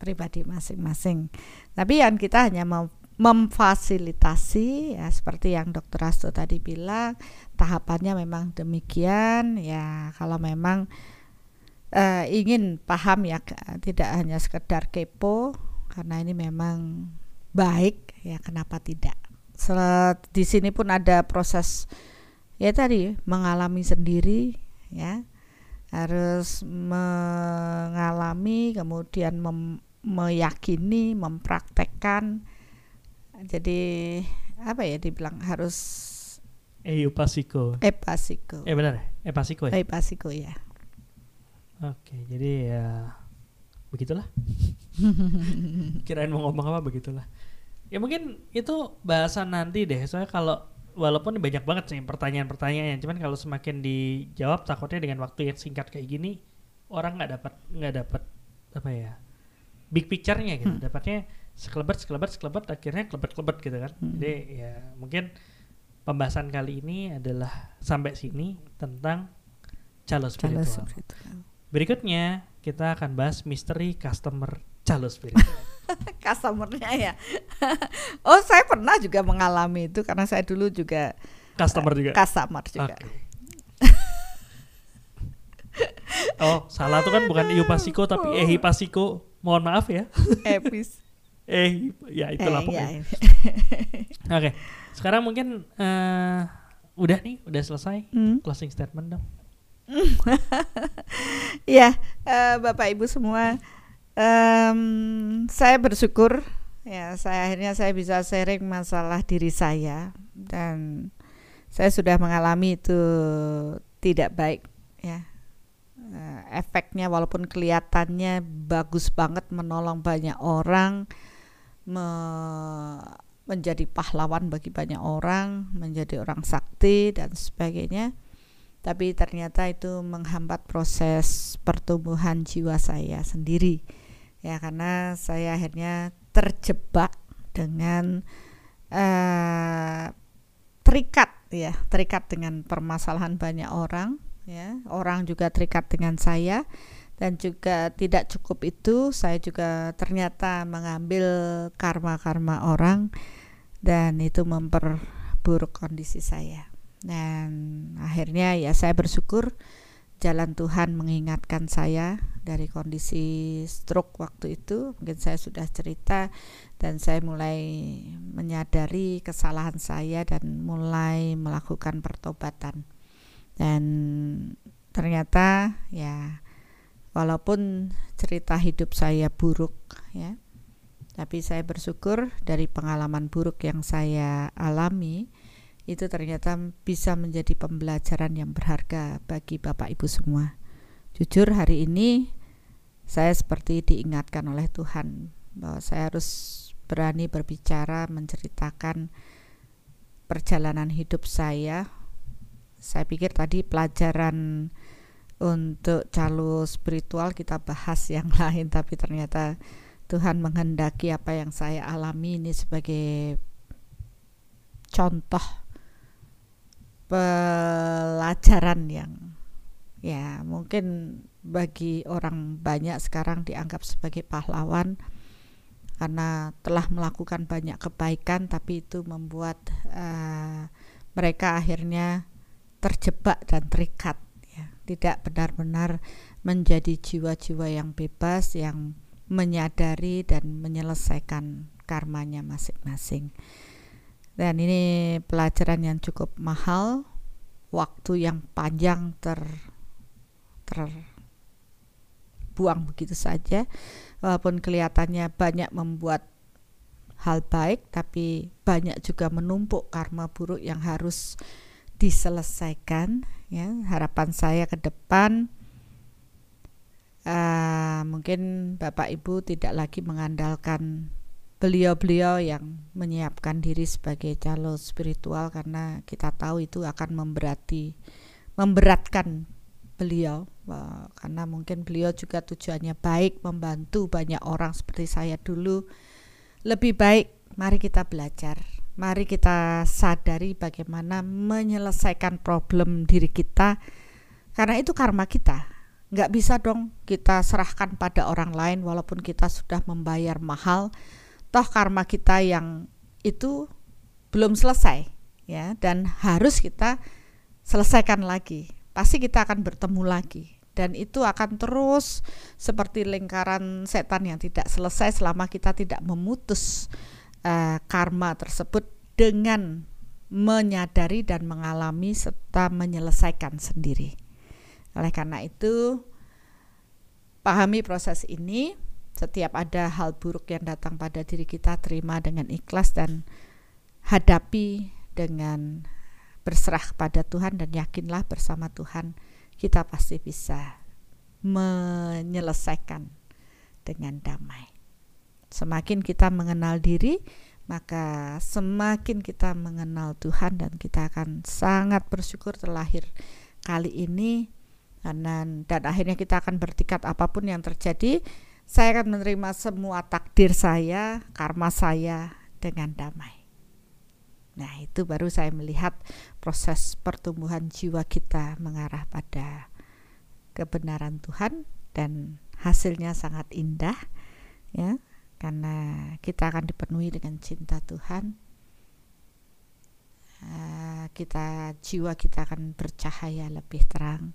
pribadi masing-masing. Tapi yang kita hanya mau memfasilitasi ya seperti yang dokter Asto tadi bilang tahapannya memang demikian ya kalau memang uh, ingin paham ya tidak hanya sekedar kepo karena ini memang baik ya kenapa tidak Sel di sini pun ada proses ya tadi mengalami sendiri ya harus mengalami kemudian mem meyakini mempraktekkan jadi apa ya dibilang harus
Eupasiko.
Epasiko.
Eh benar, Epasiko ya.
Epasiko ya.
Oke, jadi ya begitulah. Kirain mau ngomong apa begitulah. Ya mungkin itu bahasan nanti deh. Soalnya kalau walaupun banyak banget sih pertanyaan-pertanyaannya, cuman kalau semakin dijawab takutnya dengan waktu yang singkat kayak gini orang nggak dapat nggak dapat apa ya big picture-nya gitu.
Hmm.
Dapatnya sekelebat sekelebat sekelebat akhirnya kelebet kelebet gitu kan.
Hmm.
Jadi ya mungkin pembahasan kali ini adalah sampai sini tentang calo
Kalau
spiritual.
seperti itu.
Berikutnya kita akan bahas misteri customer calo spiritual.
Customernya ya. oh, saya pernah juga mengalami itu karena saya dulu juga
Customer juga.
customer juga.
Oke. oh, salah tuh kan bukan Iupasiko tapi Ehipasiko. Mohon maaf ya.
Epis.
Eh, ya itulah
Eh,
pokoknya.
ya.
Oke. Sekarang mungkin eh udah nih, udah selesai
Hmm.
closing statement dong.
Ya, eh, Bapak Ibu semua, em, saya bersyukur ya saya akhirnya saya bisa sharing masalah diri saya dan saya sudah mengalami itu tidak baik ya. Eh, efeknya walaupun kelihatannya bagus banget menolong banyak orang, me- menjadi pahlawan bagi banyak orang, menjadi orang sakti dan sebagainya tapi ternyata itu menghambat proses pertumbuhan jiwa saya sendiri. Ya karena saya akhirnya terjebak dengan eh terikat ya terikat dengan permasalahan banyak orang ya. Orang juga terikat dengan saya dan juga tidak cukup itu saya juga ternyata mengambil karma-karma orang dan itu memperburuk kondisi saya dan akhirnya ya saya bersyukur jalan Tuhan mengingatkan saya dari kondisi stroke waktu itu. Mungkin saya sudah cerita dan saya mulai menyadari kesalahan saya dan mulai melakukan pertobatan. Dan ternyata ya walaupun cerita hidup saya buruk ya tapi saya bersyukur dari pengalaman buruk yang saya alami itu ternyata bisa menjadi pembelajaran yang berharga bagi Bapak Ibu semua. Jujur hari ini saya seperti diingatkan oleh Tuhan bahwa saya harus berani berbicara menceritakan perjalanan hidup saya. Saya pikir tadi pelajaran untuk calo spiritual kita bahas yang lain tapi ternyata Tuhan menghendaki apa yang saya alami ini sebagai contoh pelajaran yang ya mungkin bagi orang banyak sekarang dianggap sebagai pahlawan karena telah melakukan banyak kebaikan tapi itu membuat uh, mereka akhirnya terjebak dan terikat ya. Tidak benar-benar menjadi jiwa-jiwa yang bebas yang menyadari dan menyelesaikan karmanya masing-masing dan ini pelajaran yang cukup mahal waktu yang panjang ter terbuang begitu saja. Walaupun kelihatannya banyak membuat hal baik tapi banyak juga menumpuk karma buruk yang harus diselesaikan ya. Harapan saya ke depan uh, mungkin Bapak Ibu tidak lagi mengandalkan beliau-beliau yang menyiapkan diri sebagai calon spiritual karena kita tahu itu akan memberati memberatkan beliau. Karena mungkin beliau juga tujuannya baik membantu banyak orang seperti saya dulu. Lebih baik mari kita belajar. Mari kita sadari bagaimana menyelesaikan problem diri kita. Karena itu karma kita. Nggak bisa dong kita serahkan pada orang lain walaupun kita sudah membayar mahal toh karma kita yang itu belum selesai ya. Dan harus kita selesaikan lagi. Pasti kita akan bertemu lagi. Dan itu akan terus seperti lingkaran setan yang tidak selesai selama kita tidak memutus uh, karma tersebut dengan menyadari dan mengalami serta menyelesaikan sendiri. Oleh karena itu pahami proses ini setiap ada hal buruk yang datang pada diri kita terima dengan ikhlas dan hadapi dengan berserah kepada Tuhan dan yakinlah bersama Tuhan kita pasti bisa menyelesaikan dengan damai. Semakin kita mengenal diri, maka semakin kita mengenal Tuhan dan kita akan sangat bersyukur terlahir kali ini karena dan akhirnya kita akan bertikat apa pun yang terjadi saya akan menerima semua takdir saya karma saya dengan damai. Nah itu baru saya melihat proses pertumbuhan jiwa kita mengarah pada kebenaran Tuhan dan hasilnya sangat indah ya. Karena kita akan dipenuhi dengan cinta Tuhan. Uh, kita jiwa kita akan bercahaya lebih terang.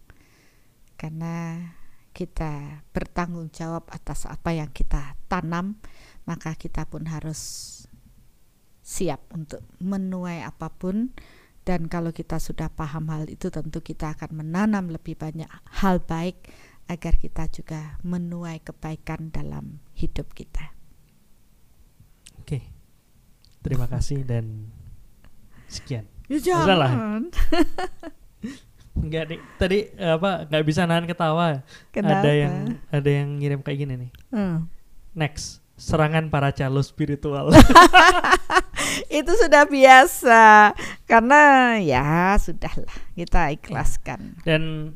Karena kita bertanggung jawab atas apa yang kita tanam, maka kita pun harus siap untuk menuai apa pun dan kalau kita sudah paham hal itu tentu kita akan menanam lebih banyak hal baik agar kita juga menuai kebaikan dalam hidup kita.
Oke. Terima kasih dan sekian.
Ya jangan.
Enggak nih. Tadi apa nggak bisa nahan ketawa.
Kenapa?
Ada yang ada yang ngirim kayak gini nih.
Hmm.
Next, serangan para calo spiritual.
itu sudah biasa karena ya sudahlah kita ikhlaskan.
Dan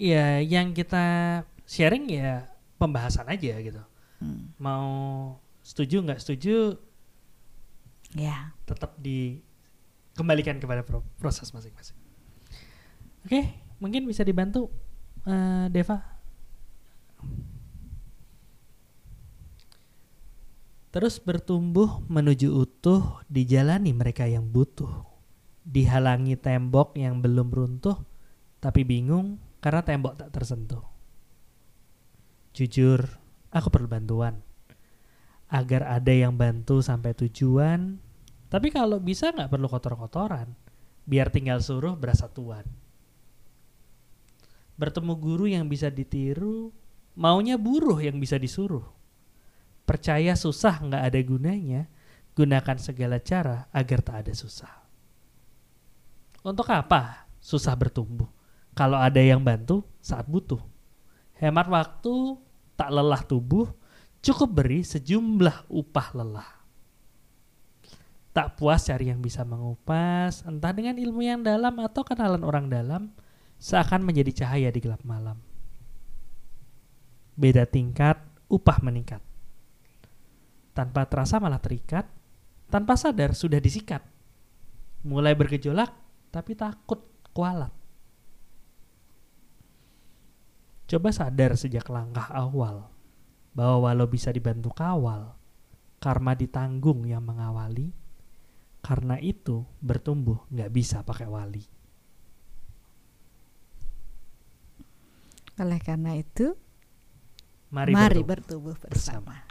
ya yang kita sharing ya pembahasan aja gitu.
Hmm.
Mau setuju nggak setuju
Ya.
tetap dikembalikan kepada pro- proses masing-masing. Oke, mungkin bisa dibantu eh, Deva. Terus bertumbuh menuju utuh dijalani mereka yang butuh. Dihalangi tembok yang belum runtuh tapi bingung karena tembok tak tersentuh. Jujur, aku perlu bantuan agar ada yang bantu sampai tujuan. Tapi kalau bisa nggak perlu kotor-kotoran, biar tinggal suruh berasa tuan. Bertemu guru yang bisa ditiru, maunya buruh yang bisa disuruh. Percaya susah nggak ada gunanya, gunakan segala cara agar tak ada susah. Untuk apa susah bertumbuh? Kalau ada yang bantu saat butuh. Hemat waktu, tak lelah tubuh, cukup beri sejumlah upah lelah. Tak puas cari yang bisa mengupas, entah dengan ilmu yang dalam atau kenalan orang dalam, seakan menjadi cahaya di gelap malam. Beda tingkat, upah meningkat. Tanpa terasa malah terikat, tanpa sadar sudah disikat. Mulai bergejolak, tapi takut kualat. Coba sadar sejak langkah awal bahwa walau bisa dibantu kawal, karma ditanggung yang mengawali. Karena itu bertumbuh nggak bisa pakai wali.
Oleh karena itu,
Mari,
mari
bertumbuh
bertumbuh bersama.
bersama.